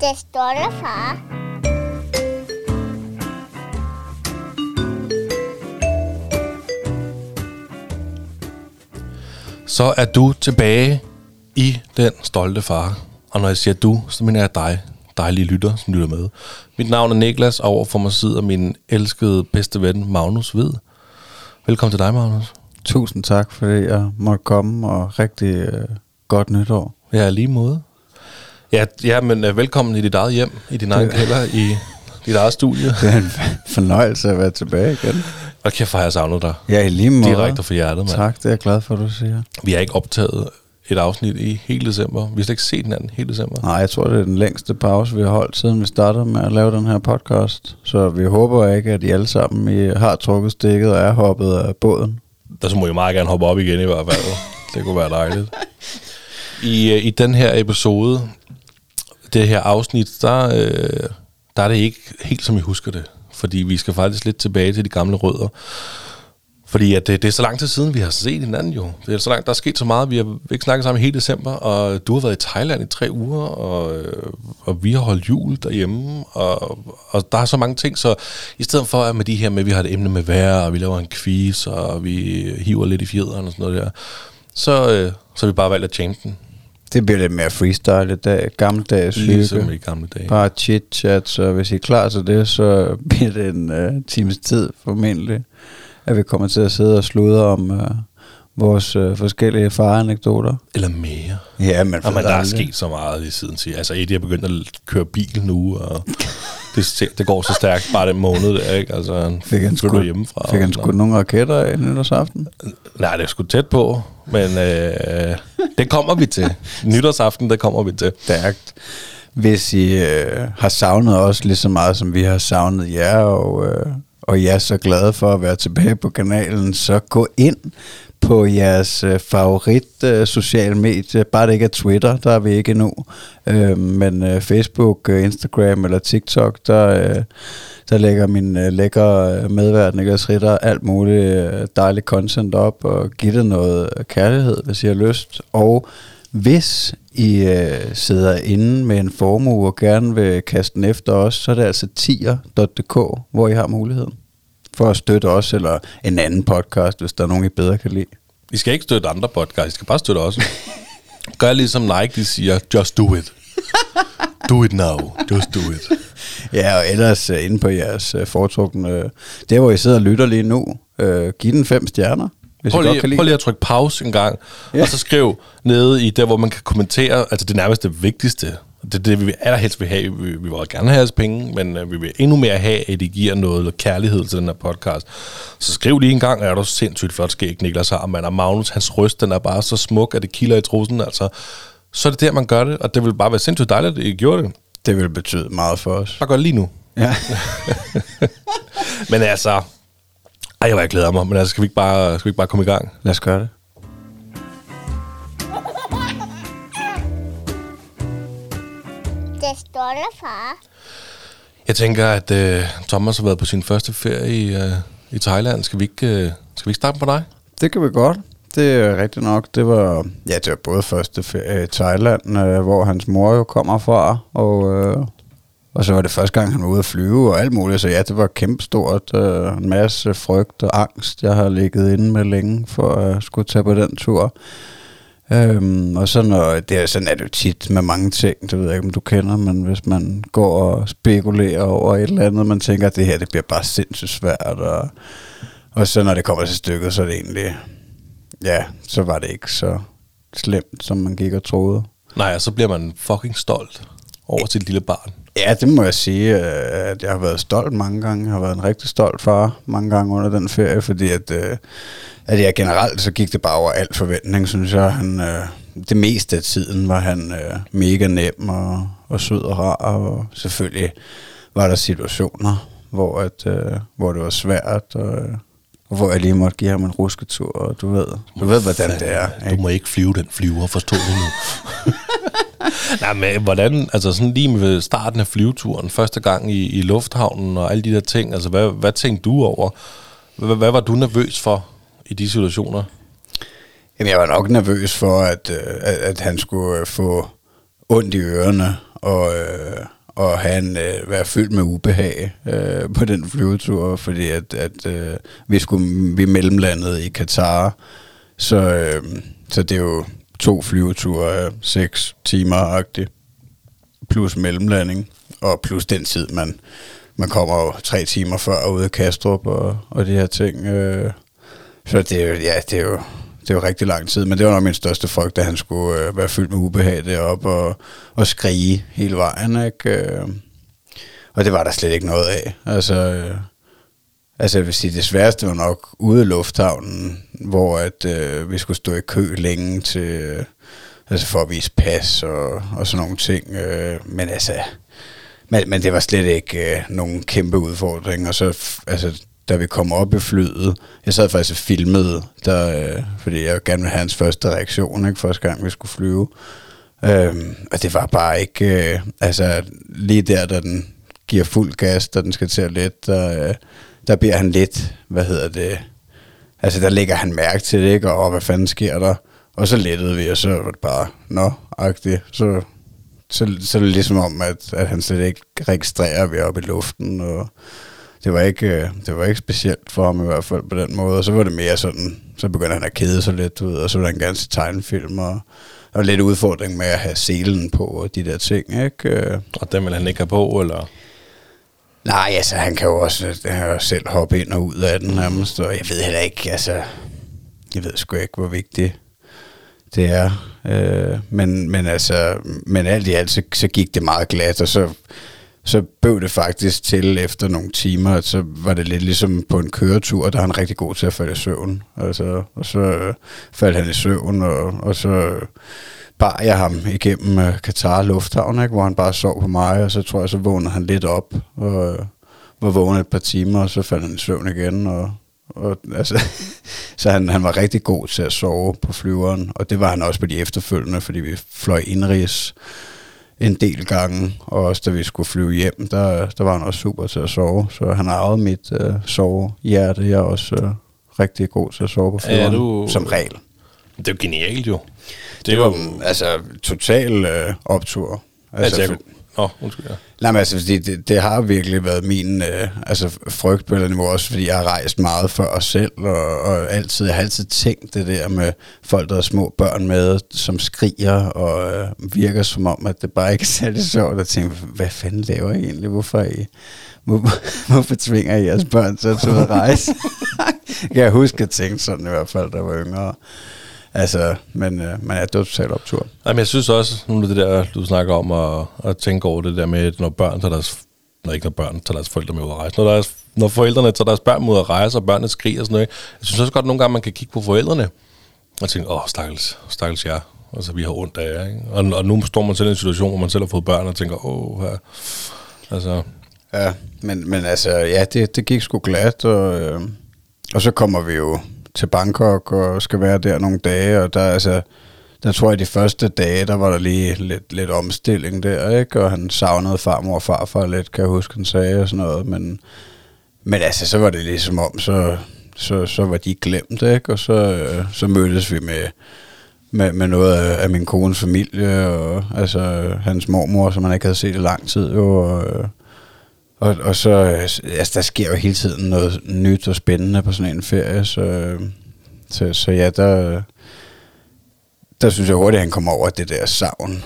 Det stolte far. Så er du tilbage i den stolte far. Og når jeg siger du, så mener jeg dig, dejlige lytter, som lytter med. Mit navn er Niklas, og overfor mig sidder min elskede bedste ven, Magnus Hvid. Velkommen til dig, Magnus. Tusind tak, fordi jeg måtte komme, og rigtig øh, godt nytår. Ja, lige måde. Ja, ja men uh, velkommen i dit eget hjem, i din egen kælder, i dit eget studie. Det er en fornøjelse at være tilbage igen. Og kæft, har jeg savnet dig. Ja, i lige måde. Direkte fra hjertet, mand. Tak, det er jeg glad for, at du siger. Vi har ikke optaget et afsnit i hele december. Vi har slet ikke set hinanden hele december. Nej, jeg tror, det er den længste pause, vi har holdt, siden vi startede med at lave den her podcast. Så vi håber ikke, at I alle sammen I har trukket stikket og er hoppet af båden. Der så må jeg meget gerne hoppe op igen i hvert fald. det kunne være dejligt. I, øh, I den her episode, det her afsnit, der, øh, der er det ikke helt som I husker det. Fordi vi skal faktisk lidt tilbage til de gamle rødder. Fordi at det, det er så lang tid siden, vi har set hinanden jo. Det er så langt, der er sket så meget. Vi har ikke snakket sammen i hele december, og du har været i Thailand i tre uger, og, øh, og vi har holdt jul derhjemme, og, og der er så mange ting. Så i stedet for at med de her med, at vi har et emne med vejr, og vi laver en quiz, og vi hiver lidt i fjederen og sådan noget der, så, øh, så har vi bare valgt at change den. Det bliver lidt mere freestyle i dag. Gammeldags Ligesom hygge. i gamle dage. Bare chit-chat, så hvis I er klar til det, så bliver det en uh, times tid formentlig, at vi kommer til at sidde og sludre om uh, vores uh, forskellige faranekdoter. Eller mere. Ja, men, man, der er sket så meget i siden til. Altså, Eddie er begyndt at køre bil nu, og det, det går så stærkt bare den måned der, ikke? Altså, han Fik han sgu, hjemmefra. fik han sgu nogle raketter af nytårsaften? Nej, det er sgu tæt på, men øh, det kommer vi til. Nytårsaften, det kommer vi til. Stærkt. Hvis I øh, har savnet os lige så meget, som vi har savnet jer, og, øh, og jeg er så glad for at være tilbage på kanalen, så gå ind på jeres øh, favorit øh, social medie. Bare det ikke er Twitter, der er vi ikke endnu. Øh, men øh, Facebook, øh, Instagram eller TikTok, der, øh, der lægger min øh, lækre øh, medvært Niklas Ritter alt muligt øh, dejligt content op og giver det noget kærlighed, hvis I har lyst. Og hvis I øh, sidder inde med en formue og gerne vil kaste den efter os, så er det altså tier.dk, hvor I har muligheden for at støtte os, eller en anden podcast, hvis der er nogen, I bedre kan lide. I skal ikke støtte andre podcasts, I skal bare støtte os. Gør ligesom Nike, de siger, just do it. Do it now, just do it. Ja, og ellers uh, inde på jeres uh, foretrukne, uh, der hvor I sidder og lytter lige nu, uh, giv den fem stjerner, hvis Prøv lige, prøv lige at trykke pause en gang, Ja. og så skriv nede i der, hvor man kan kommentere, altså det nærmeste det vigtigste. Det er det, vi allerhelst vil have. Vi, vi vil gerne have jeres penge, men uh, vi vil endnu mere have, at I giver noget kærlighed til den her podcast. Så skriv lige en gang, er du sindssygt flot skæg, Niklas har, man. Og Magnus, hans røst, den er bare så smuk, at det kilder i trussen, altså. Så er det der, man gør det, og det vil bare være sindssygt dejligt, at I gjorde det. Det vil betyde meget for os. Bare gør det lige nu. Ja. Men altså, ej, jeg, jeg glæder mig, men altså, skal vi ikke bare, skal vi ikke bare komme i gang? Lad os gøre det. Det stolte far. Jeg tænker, at øh, Thomas har været på sin første ferie i, øh, i Thailand. Skal vi, ikke, øh, skal vi ikke starte på dig? Det kan vi godt. Det er rigtigt nok. Det var, ja, det var både første ferie i Thailand, øh, hvor hans mor jo kommer fra, og, øh, og så var det første gang, han var ude at flyve og alt muligt. Så ja, det var kæmpestort. Øh, en masse frygt og angst, jeg har ligget inde med længe for at skulle tage på den tur. Øhm, og så når, det er, sådan er det jo tit med mange ting, det ved jeg ikke, om du kender, men hvis man går og spekulerer over et eller andet, man tænker, at det her det bliver bare sindssygt svært, og, og så når det kommer til stykket, så er det egentlig, ja, så var det ikke så slemt, som man gik og troede. Nej, og så bliver man fucking stolt over sit lille barn. Ja, det må jeg sige, øh, at jeg har været stolt mange gange. Jeg har været en rigtig stolt far mange gange under den ferie, fordi at, øh, at jeg generelt, så gik det bare over alt forventning, synes jeg. Han, øh, det meste af tiden var han mega nem og, og sød og rar, og selvfølgelig var der situationer, hvor, at, hvor det var svært, og, og hvor jeg lige måtte give ham en rusketur, og du ved, du ved hvordan det er. Du Ikke? må ikke flyve den flyver, forstå det nu. Nej, men hvordan, altså sådan lige ved starten af flyveturen, første gang i, i lufthavnen og alle de der ting, altså hvad, hvad tænkte du over? Hvad, hvad var du nervøs for i de situationer? Jamen, jeg var nok nervøs for, at, øh, at, at han skulle øh, få ondt i ørerne og, øh, og han øh, være fyldt med ubehag øh, på den flyvetur, fordi at, at øh, vi skulle vi mellemlandet i Katar, så, øh, så det er jo to flyveture af seks timer-agtigt, plus mellemlanding, og plus den tid, man, man kommer jo tre timer før ude af Kastrup og, og de her ting. Øh, så det er jo, ja, det er jo, det er jo rigtig lang tid, men det var nok min største frygt, at han skulle øh, være fyldt med ubehag deroppe og, og skrige hele vejen, ikke? Øh, og det var der slet ikke noget af. Altså, øh, altså jeg vil sige, det sværeste var nok ude i lufthavnen, hvor at, øh, vi skulle stå i kø længe til, øh, altså for at vise pas og, og sådan nogle ting. Øh, men altså, men, men det var slet ikke øh, nogen kæmpe udfordring. Og så, f- altså, da vi kom op i flyet, jeg sad faktisk og filmede, der, øh, fordi jeg gerne ville have hans første reaktion, ikke, første gang vi skulle flyve. Øh, og det var bare ikke, øh, altså lige der, da den giver fuld gas, da den skal til at lette, der, øh, der bliver han lidt, hvad hedder det, altså der lægger han mærke til det, ikke, og hvad fanden sker der? Og så lettede vi, og så var det bare, nå, agtigt, så, så, så er det ligesom om, at, at han slet ikke registrerer, at vi er oppe i luften, og det var ikke, øh, det var ikke specielt for ham i hvert fald på den måde. Og så var det mere sådan, så begyndte han at kede sig lidt ud, og så ville han gerne se tegnefilm, og, og lidt udfordring med at have selen på og de der ting, ikke? Øh. Og den vil han ikke have på, eller... Nej, altså han kan jo også øh, jo selv hoppe ind og ud af den nærmest, og jeg ved heller ikke, altså, jeg ved sgu ikke, hvor vigtigt det er. Øh, men, men altså, men alt i alt, så, så gik det meget glat, og så, så bøv det faktisk til efter nogle timer, at så var det lidt ligesom på en køretur, der er han rigtig god til at falde i søvn. Altså, og så øh, faldt han i søvn, og, og så øh, bar jeg ham igennem uh, Qatar Lufthavn, ikke, hvor han bare sov på mig, og så tror jeg, så vågnede han lidt op, og øh, var vågen et par timer, og så faldt han i søvn igen, og, og altså, så han, han var rigtig god til at sove på flyveren, og det var han også på de efterfølgende, fordi vi fløj indrigs en del gange, og også da vi skulle flyve hjem, der, der var han også super til at sove, så han arvet mit uh, sovehjerte, jeg er også uh, rigtig god til at sove på Er flyveren, du- som regel. Det er jo genialt, jo. Det, var jo, altså total øh, optur. Altså, Altså, jeg, Nå, undskyld, ja. nej, men altså, fordi det, det har virkelig været min øh, altså, frygt på et niveau, også fordi jeg har rejst meget for os selv, og, og altid, jeg har altid tænkt det der med folk, der har små børn med, som skriger, og øh, virker som om, at det bare ikke er særlig sjovt, at tænke, hvad fanden laver I egentlig? Hvorfor, er I, hvor, hvorfor tvinger I jeres børn til at tage ud og rejse? kan jeg huske at tænke sådan i hvert fald, da jeg var yngre. Altså, men, øh, det var totalt optur. Nej, men jeg synes også, nu er det der, du snakker om at, at tænke over det der med, at når børn tager deres, når ikke når børn tager deres forældre med ud at rejse, når, deres, når forældrene tager deres børn med ud at rejse, og børnene skriger og sådan noget, jeg synes også godt, at nogle gange man kan kigge på forældrene, og tænke, åh, stakkels, stakkels jer, altså vi har ondt af jer, ikke? Og, og nu står man selv i en situation, hvor man selv har fået børn, og tænker, åh, her. altså, Ja, men, men altså, ja, det, det gik sgu glat, og, øh, og så kommer vi jo til Bangkok og skal være der nogle dage, og der altså, der tror jeg de første dage, der var der lige lidt, lidt omstilling der, ikke? Og han savnede farmor og farfar lidt, kan jeg huske, han sagde og sådan noget, men, men altså, så var det ligesom om, så, så, så var de glemt, ikke? Og så, øh, så mødtes vi med, med, med noget af, af min kones familie, og altså hans mormor, som han ikke havde set i lang tid, jo, og, øh, og, og så, altså, der sker jo hele tiden noget nyt og spændende på sådan en ferie, så, så, så ja, der, der synes jeg hurtigt, at han kommer over det der savn,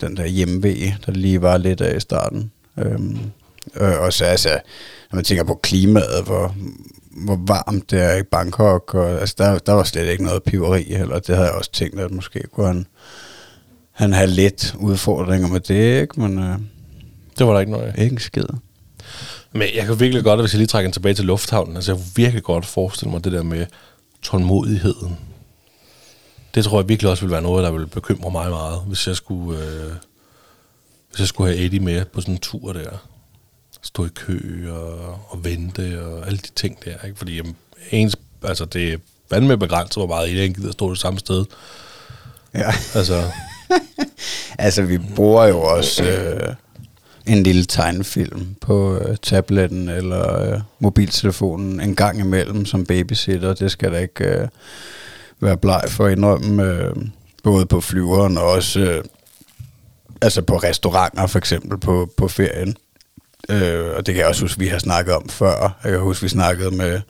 den der hjemmevæg, der lige var lidt af i starten. Øhm, og, og så altså, når man tænker på klimaet, hvor, hvor varmt det er i Bangkok, og, altså, der, der var slet ikke noget piveri heller. Det havde jeg også tænkt, at måske kunne han, han have lidt udfordringer med det, ikke? Men øh, det var der ikke noget af. ikke en skid. Men jeg kan virkelig godt, hvis jeg lige trækker den tilbage til lufthavnen, altså jeg kunne virkelig godt forestille mig det der med tålmodigheden. Det tror jeg virkelig også ville være noget, der ville bekymre mig meget, hvis jeg skulle, øh, hvis jeg skulle have Eddie med på sådan en tur der. Stå i kø og, og vente og alle de ting der. Ikke? Fordi jamen, ens, altså det er vand med begrænset, hvor meget Eddie gider stå det samme sted. Ja. Altså, Altså, vi bruger jo også øh, en lille tegnefilm på øh, tabletten eller øh, mobiltelefonen en gang imellem som babysitter. Det skal da ikke øh, være bleg for at indrømme, øh, både på flyveren og også øh, altså på restauranter for eksempel på, på ferien. Øh, og det kan jeg også huske, vi har snakket om før. Jeg kan huske, vi snakkede med,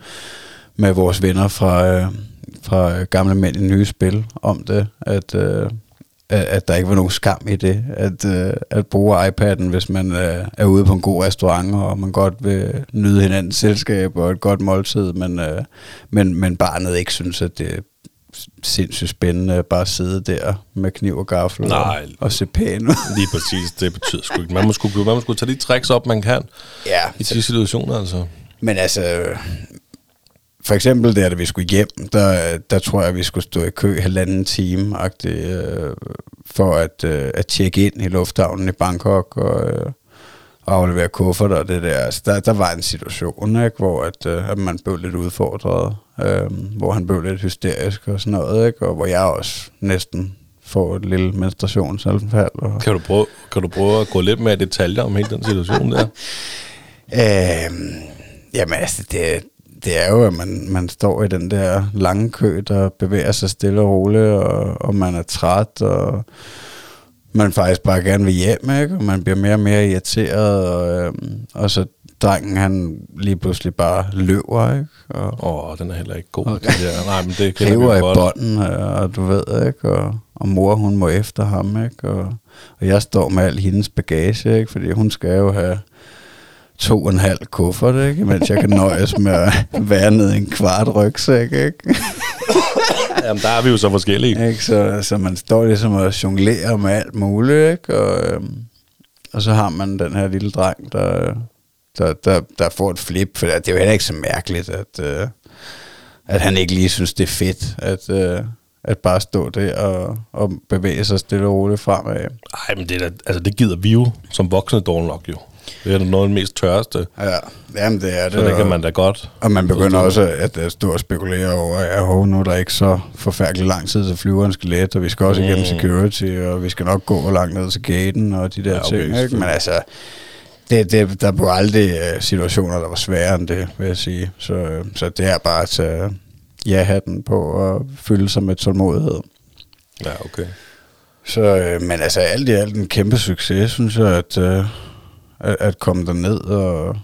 med vores venner fra, øh, fra Gamle Mænd i Nye Spil om det, at, øh, at, at der ikke var nogen skam i det, at, øh, at bruge iPad'en, hvis man øh, er ude på en god restaurant, og man godt vil nyde hinandens selskab og et godt måltid, men, øh, men, men barnet ikke synes, at det er sindssygt spændende at bare sidde der med kniv og gaffel Nej. og, og se pæn ud. Lige præcis, det betyder sgu ikke. Man må sgu, man må sgu tage de tricks op, man kan ja, i de situationer, altså. Men altså, for eksempel der, da vi skulle hjem, der, der tror jeg, vi skulle stå i kø halvanden time øh, for at, øh, at tjekke ind i lufthavnen i Bangkok og, øh, og aflevere kuffert og det der. Altså, der, der var en situation, ikke, hvor at, øh, at man blev lidt udfordret, øh, hvor han blev lidt hysterisk og sådan noget, ikke, og hvor jeg også næsten får et lille menstruationsanfald. Og, Kan du, prøve, kan du prøve at gå lidt mere i detaljer om hele den situation der? Øh, jamen altså, det, det er jo, at man, man står i den der lange kø, der bevæger sig stille og roligt, og, og man er træt, og man faktisk bare gerne vil hjem, ikke? og man bliver mere og mere irriteret, og, øhm, og så drengen, han lige pludselig bare løber, ikke? Og Åh, oh, den er heller ikke god. Okay. Der. Nej, men det vi river i bånden, og du ved, ikke? Og, og mor, hun må efter ham, ikke? Og, og jeg står med al hendes bagage, ikke? Fordi hun skal jo have to og en halv kuffert, ikke? Mens jeg kan nøjes med at være nede i en kvart rygsæk, ikke? Jamen, der er vi jo så forskellige. ikke? Så, så man står ligesom og jonglerer med alt muligt, ikke? Og, øhm, og så har man den her lille dreng, der, der, der, der får et flip, for det er jo heller ikke så mærkeligt, at, øh, at han ikke lige synes, det er fedt, at, øh, at bare stå der og, og bevæge sig stille og roligt fremad. Nej, men det, er da, altså, det gider vi jo som voksne dårligt nok jo. Det er noget af det mest tørste. Ja, jamen det er det. Så det kan man da godt. Og man begynder også at øh, stå og spekulere over, at oh, nu er der ikke så forfærdelig lang tid til flyveren skal lette, og vi skal også igennem Mm. security, og vi skal nok gå langt ned til gaten, og de der Ja, okay, ting. Ikke? Men altså, det, det, der var aldrig uh, situationer, der var sværere end det, vil jeg sige. Så, øh, så det er bare at tage ja-hatten på og fylde sig med tålmodighed. Ja, okay. Så, øh, men altså alt i alt en kæmpe succes, synes jeg, at, øh, at, at komme derned og,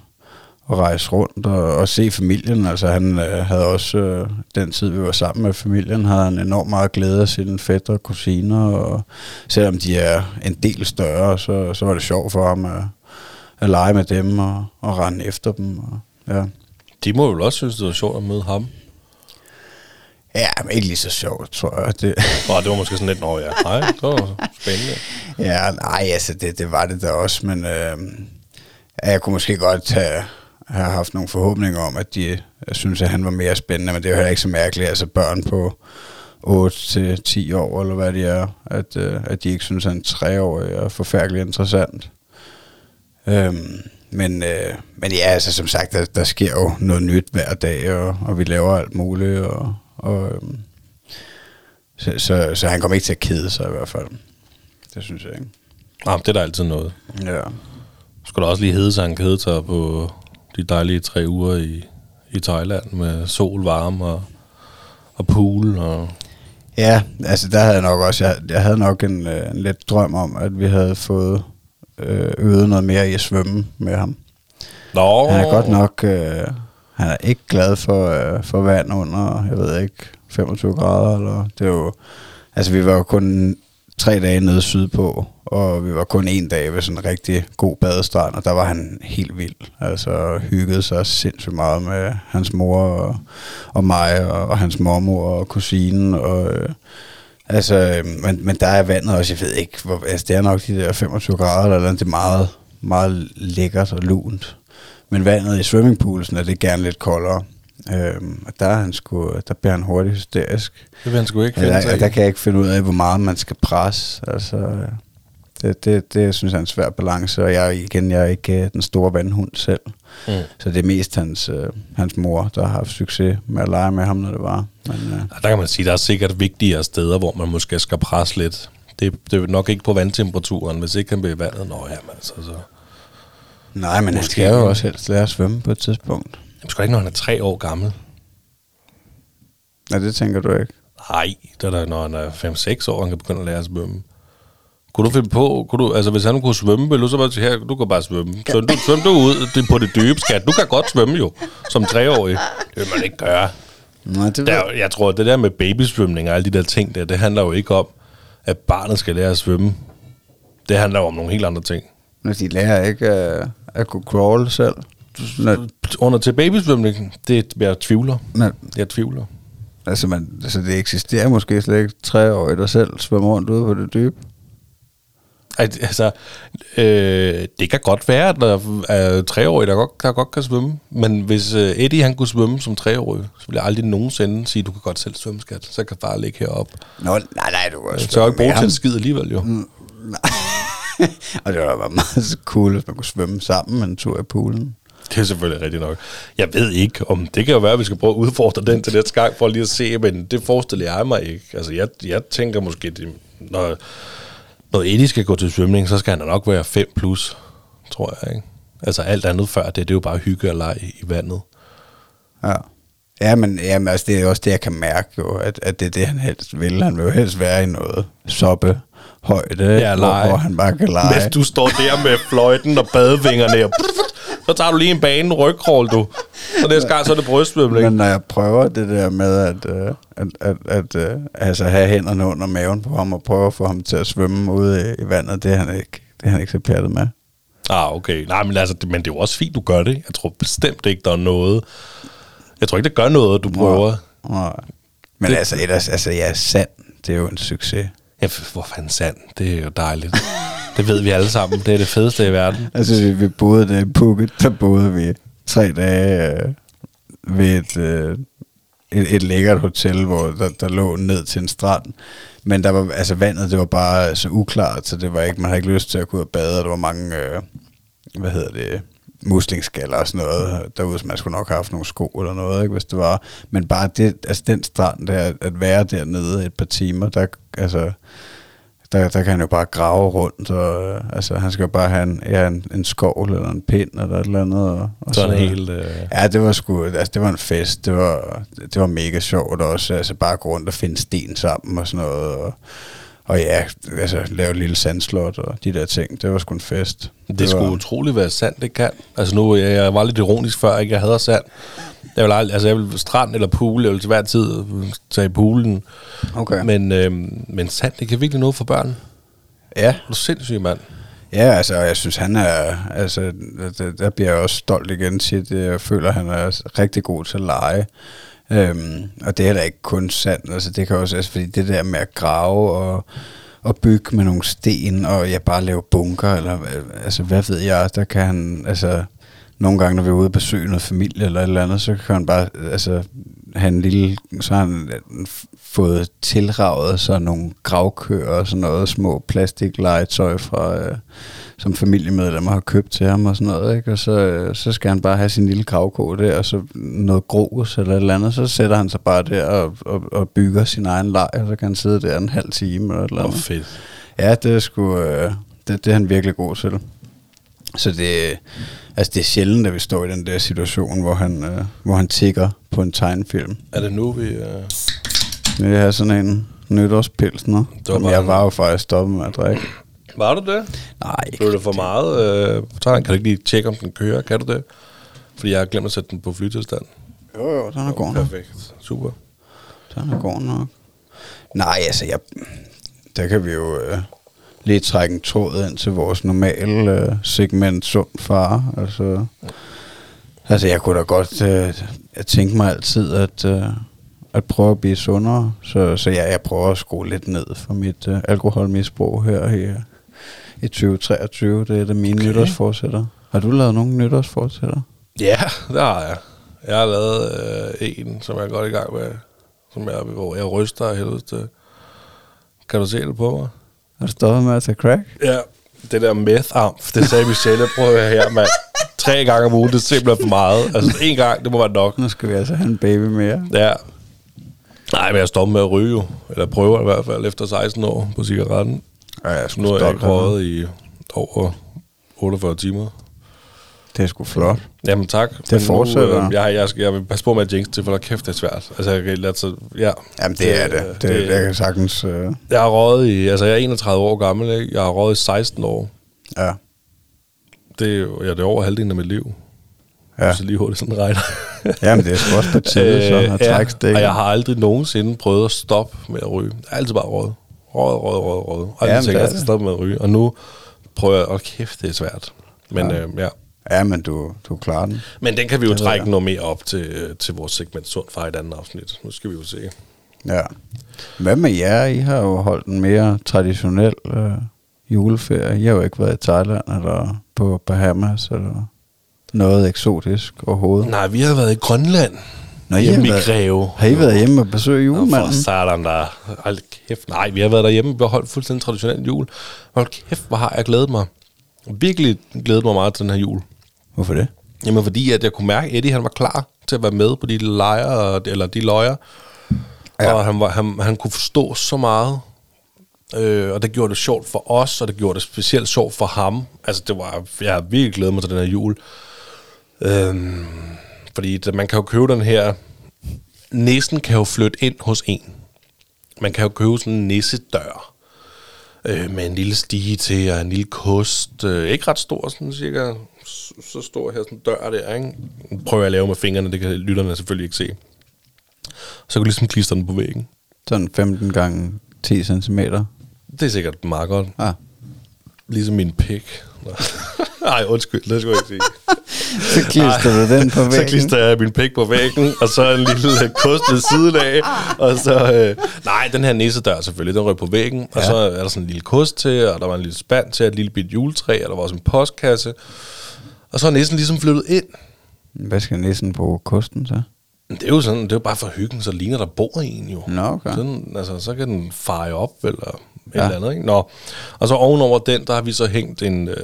og rejse rundt og, og se familien. Altså han øh, havde også, øh, den tid vi var sammen med familien, havde han enormt meget glæde af sine fætter og kusiner, og selvom de er en del større, så, så var det sjovt for ham at, at lege med dem og, og rende efter dem. Og, ja. De må jo også synes, det var sjovt at møde ham ja, men ikke lige så sjovt, tror jeg. Det, Og det var måske sådan lidt, nå ja, nej, det var spændende. Ja, nej, altså det, det var det da også, men øh, jeg kunne måske godt have, have haft nogle forhåbninger om, at de jeg synes, at han var mere spændende, men det er jo heller ikke så mærkeligt. Altså børn på 8-10 år, eller hvad de er, at, øh, at de ikke synes, at en treårig er forfærdeligt interessant. Øhm, men, øh, men ja, altså som sagt, der, der sker jo noget nyt hver dag, og, og vi laver alt muligt, og, og øhm, så, så, så han kommer ikke til at kede sig i hvert fald. Det synes jeg ikke. Ah, det er der altid noget. Ja. Skulle da også lige hedde sig, han kede sig på de dejlige tre uger i, i Thailand med sol, varme og, og pool. Og, Ja, altså der havde jeg nok også, jeg, jeg havde nok en, øh, en lidt drøm om, at vi havde fået øh, øvet noget mere i at svømme med ham. Nå, Han er godt nok, øh, han er ikke glad for, øh, for vand under, jeg ved ikke, 25 grader, eller det er jo, altså vi var jo kun tre dage nede sydpå, og vi var kun en dag ved sådan en rigtig god badestrand, og der var han helt vild. Altså hyggede sig sindssygt meget med hans mor og, og mig, og, og hans mormor og kusinen, og øh, altså, øh, men, men der er vandet også, jeg ved ikke, hvor, altså det er nok de der 25 grader, eller noget, det er meget, meget lækkert og lunt. Men vandet i swimmingpoolsen er det gerne lidt koldere. Øhm, og der, er han sgu, der bliver han hurtigt hysterisk. det vil han sgu ikke finde der, der kan jeg ikke finde ud af, hvor meget man skal presse. Altså, det, det, det synes jeg er en svær balance, og jeg, igen, jeg er ikke øh, den store vandhund selv. Mm. Så det er mest hans, øh, hans mor, der har haft succes med at lege med ham, når det var. Men, øh, Ja, Der kan man sige, der er sikkert vigtigere steder, hvor man måske skal presse lidt. Det, det er nok ikke på vandtemperaturen, hvis ikke han bliver i vandet. Nå ja, men altså, så... nej, men han skal jo også helst lære at svømme på et tidspunkt. Jamen, da ikke, når han er tre år gammel. Nej, det tænker du ikke. Nej, det er da, når han er 5-6 år, han kan begynde at lære at svømme. Kunne du finde på, kunne du, altså hvis han kunne svømme, ville du så bare sige, her, du kan bare svømme. Svøm du, svøm du ud det, på det dybe, skat. Du kan godt svømme jo, som treårig. Det vil man ikke gøre. Nej, det Der, er jeg tror, at det der med babysvømning og alle de der ting der, det handler jo ikke om, at barnet skal lære at svømme. Det handler jo om nogle helt andre ting. når de lærer ikke at, at kunne crawl selv. Når, Under til babysvømning, det jeg tvivler. når, Jeg tvivler. altså, man, altså, det eksisterer måske slet ikke treårige, der selv svømmer rundt ude på det dybe. Altså, øh, det kan godt være, at der er treårige, der godt, der godt kan svømme. Men hvis øh, Eddie han kunne svømme som treårig, så ville jeg aldrig nogensinde sige, du kan godt selv svømme, skat. Så kan far ligge heroppe. Nå, nej, nej, du kan også Så er jeg ikke bruge til en skid alligevel, jo. Og det var da meget cool, hvis man kunne svømme sammen en tur i poolen. Det er selvfølgelig rigtigt nok. Jeg ved ikke, om det kan jo være, at vi skal prøve at udfordre den til næste gang, for lige at se, men det forestiller jeg mig ikke. Altså, jeg, jeg tænker måske, det, når, når Eddie skal gå til svømning, så skal han nok være 5 plus, tror jeg, ikke? Altså, alt andet før det, det er jo bare hygge og leg i vandet. Ja. Ja, men jamen, altså, det er også det, jeg kan mærke jo, at, at det er det, han helst vil. Han vil jo helst være i noget soppe højde, Ja, hvor, lege. hvor han bare kan lege. Mens du står der med fløjten og badevingerne, og så tager du lige en bane, rygkrål du. Og næste gang, så er det brystsvømning. Men når jeg prøver det der med at, øh, at, at, at øh, altså have hænderne under maven på ham og prøve at få ham til at svømme ude i, vandet, det er han ikke, det er han ikke så pjattet med. Ah, okay. Nej, men, altså, det, men det er jo også fint, du gør det. Jeg tror bestemt ikke, der er noget... Jeg tror ikke, det gør noget, at du prøver. Nej. Men Det- det, altså ellers, altså ja, sand, det er jo en succes. Ja, hvor fanden sand. Det er jo dejligt. det ved vi alle sammen. Det er det fedeste i verden. Altså, vi, vi boede der i Phuket, der boede vi tre dage øh, ved et, øh, et, et lækkert hotel, hvor der, der lå ned til en strand. Men der var, altså vandet, det var bare så uklart, så det var ikke, man havde ikke lyst til at gå ud og bade, og der var mange, øh, hvad hedder det, muslingskaller og sådan noget derude, så man skulle nok have haft nogle sko eller noget, ikke, hvis det var. Men bare det, altså den strand der, at være dernede et par timer, der, altså, der, der kan han jo bare grave rundt, og øh, altså, han skal jo bare have en, ja, en, en skovl eller en pind eller et eller andet. Og, og Sådan helt... Øh, Ja, det var sgu, altså det var en fest, det var, det var mega sjovt også, altså bare gå rundt og finde sten sammen og sådan noget, og, og ja, altså lave et lille sandslot og de der ting, det var sgu en fest. det, det skulle var, utroligt være sand, det kan. Altså nu, jeg, jeg var lidt ironisk før, ikke? Jeg hader sand. Jeg vil, aldrig, altså jeg vil strand eller pool, jeg vil til hver tid tage i poolen. Okay. Men, øh, men sand, det kan virkelig noget for børn. Ja, Er du sindssyg, mand? ja, altså jeg synes han er, altså der, der bliver jeg også stolt igen til det, jeg føler han er rigtig god til at lege. Øhm, og det er heller ikke kun sand, altså det kan også, altså fordi det der med at grave og, og bygge med nogle sten, og ja, bare lave bunker, eller altså hvad ved jeg, der kan han, altså nogle gange, når vi er ude og besøge noget familie eller et eller andet, så kan han bare, altså have en lille, så har han fået tilravet sådan nogle gravkøer og sådan noget, små plastiklegetøj fra, øh, som familiemedlemmer har købt til ham og sådan noget, ikke? og så, så skal han bare have sin lille gravko der, og så noget grus eller et eller andet, så sætter han sig bare der og, og, og bygger sin egen lejr, og så kan han sidde der en halv time eller et eller andet. fedt. Ja, det er sgu, øh, det, det er han virkelig god til. Så det, altså det er sjældent, at vi står i den der situation, hvor han, øh, hvor han tigger på en tegnefilm. Er det nu, vi... Øh... Jeg har sådan en nytårspilsner, som jeg var jo faktisk stoppet med at drikke. Var du det? Nej, Blev det for meget? Øh, kan du ikke lige tjekke, om den kører? Kan du det? Fordi jeg har glemt at sætte den på flytilstand. Jo, jo, den er god nok. Perfekt. Super. Den er god nok. Nej, altså, jeg, der kan vi jo øh, lige trække en tråd ind til vores normale øh, segment sund far. Altså, altså, jeg kunne da godt øh, jeg tænke mig altid at, øh, at prøve at blive sundere. Så, så jeg, jeg prøver at skrue lidt ned for mit øh, alkoholmisbrug her i, i 2023. Det er det mine Okay. nytårsforsætter. Har du lavet nogle nytårsforsætter? Ja, det har jeg. Jeg har lavet øh, en, som jeg er godt i gang med, som jeg, hvor jeg ryster af helvede til. Kan du se det på mig? Har du stoppet med at tage crack? Ja. Det der meth-amf, det sagde Michelle, prøv at her, mand. Tre gange om ugen, det er simpelthen for meget. Altså en gang, det må være nok. Nu skal vi altså have en baby mere. Ja. Nej, men jeg stopper med at ryge. Eller prøver i hvert fald efter 16 år på cigaretten. Ja, jeg nu har jeg ikke røget i over 48 timer. Det er sgu flot. Jamen tak. Det fortsætter. Nu, øh, jeg, jeg, skal- jeg vil passe på med at jinx det, for der kæft, det er svært. Altså, jeg kan lade sig, ja. Jamen, det er det. Det, det, det kan sagtens... Øh, Jeg har røget i, altså jeg er 31 år gammel, ikke? Jeg har røget i 16 år. ja. Det er jo, ja, det er over halvdelen af mit liv. Ja. Så lige hurtigt sådan regner. Jamen, det er sgu også på tide, så at ja, trække og jeg har aldrig nogensinde prøvet at stoppe med at ryge. Jeg har altid bare røget. Røget, røget, røget, røget. Og Jamen, jeg at jeg skal stoppe med at ryge. Og nu prøver jeg, åh kæft, det er svært. Men Ja. ja, øh, ja. Ja, men du, du klarer den. Men den kan vi jo Det trække noget mere op til, øh, til vores segment Sund fra et andet afsnit. Nu skal vi jo se. Ja. Hvad med jer? I har jo holdt en mere traditionel øh, juleferie. I har jo ikke været i Thailand eller på Bahamas eller noget eksotisk overhovedet. Nej, vi har været i Grønland. Nå, I hjemme har i været- Greve. Har I været hjemme og besøge Nå, For julemanden? satan der. Hold kæft. Nej, vi har været derhjemme. Vi har holdt fuldstændig traditionel jul. Hold kæft, hvor har jeg glædet mig. Virkelig glædet mig meget til den her jul. Hvorfor det? Jamen fordi, at jeg kunne mærke, at Eddie han var klar til at være med på de lejre, eller de løjer. Ja. Og han, var, han, han kunne forstå så meget. Øh, og det gjorde det sjovt for os, og det gjorde det specielt sjovt for ham. Altså, det var, jeg har virkelig glædet mig til den her jul. Øhm, fordi man kan jo købe den her... Næsten kan jo flytte ind hos en. Man kan jo købe sådan en nissedør. Øh, med en lille stige til, og en lille kost. Øh, ikke ret stor, sådan cirka så stor her, sådan dør der, ikke? Prøver jeg at lave med fingrene, det kan lytterne selvfølgelig ikke se. Så kan du ligesom klistre den på væggen. Sådan 15 gange 10 cm. Det er sikkert meget godt. Ah. Ligesom min pik. Nej, undskyld, det skulle jeg ikke sige. Så klister du den på væggen. Så klister jeg min pik på væggen, og så en lille kost ved siden af. Og så, øh, nej, den her nissedør selvfølgelig, den røg på væggen. Og Ja. så er der sådan en lille kost til, og der var en lille spand til, et lille bit juletræ, og der var også en postkasse. Og så er nissen ligesom flyttet ind. Hvad skal næsten bruge kosten så? Det er jo sådan, det er jo bare for hyggen, så ligner der bor en jo. Nå, okay. Sådan, altså, så kan den feje op, eller et Ja. eller andet, ikke? Nå. Og så ovenover den, der har vi så hængt en, øh,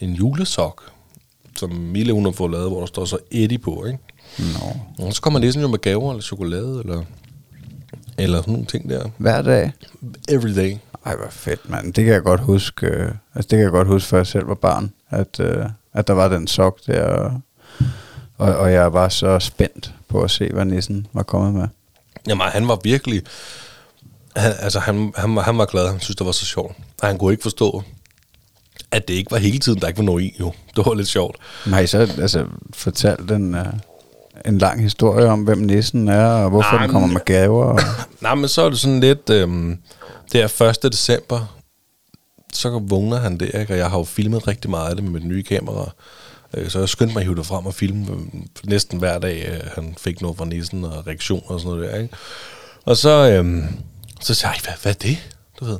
en julesok, som Mille hun har fået lavet, hvor der står så Eddie på, ikke? Nå. Og så kommer næsten jo med gaver, eller chokolade, eller, eller sådan nogle ting der. Hver dag? Every day. Ej, hvor fedt, mand. Det kan jeg godt huske. Øh, altså, det kan jeg godt huske, før jeg selv var barn, at, øh, at der var den sok der, og, og, og jeg var så spændt på at se, hvad nissen var kommet med. Jamen, han var virkelig... Han, altså, han, han, var, han var glad. Han synes, det var så sjovt. Og han kunne ikke forstå, at det ikke var hele tiden, der ikke var noget i, jo. Det var lidt sjovt. I så altså, fortalt en, uh, en lang historie om, hvem nissen er, og hvorfor Nej, den kommer med gaver? Og, Nej, men så er det sådan lidt... Øhm, det er 1. december, så vågner han der, ikke? og jeg har jo filmet rigtig meget af det med mit nye kamera. Øh, Så jeg skyndte mig at hive det frem og filme øh, næsten hver dag. øh, Han fik noget fra nissen og reaktioner og sådan noget der. Ikke? Og så, øhm, så sagde jeg, hvad, hvad er det? Du ved.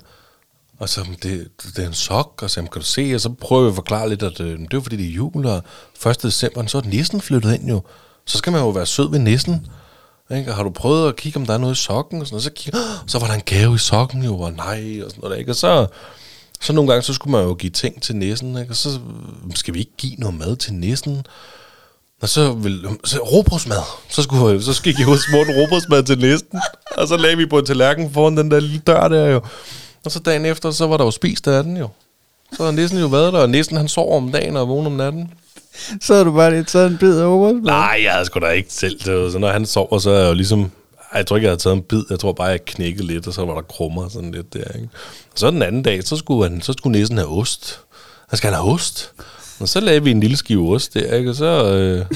Og så, det, det er en sok, og så kan du se, og så prøver jeg at forklare lidt, at øh, det er fordi, det er jul, og 1. december, så er nissen flyttet ind jo. Så skal man jo være sød ved nissen. Ikke? Og har du prøvet at kigge, om der er noget i sokken? Og sådan og Så, kigge, så var der en gave i sokken jo, og nej, og sådan noget. Ikke? Og så, så nogle gange, så skulle man jo give ting til nissen, ikke? og så skal vi ikke give noget mad til nissen. Og så vil så robrødsmad. Så, skulle, så skal jeg give og smurte robrødsmad til næsten. Og så lagde vi på en tallerken foran den der lille dør der jo. Og så dagen efter, så var der jo spist af den jo. Så har næsten jo været der, og næsten han sover om dagen og vågner om natten. så har du bare lige taget en bid over. Nej, jeg havde sgu da ikke selv. Så når han sover, så er jeg jo ligesom... Jeg tror ikke, jeg havde taget en bid. Jeg tror bare, jeg knækkede lidt, og så var der krummer sådan lidt der. Ikke? Og så den anden dag, så skulle, han, så skulle næsten have ost. Han skal han have ost. Og så lavede vi en lille skive ost der, ikke? og så, øh,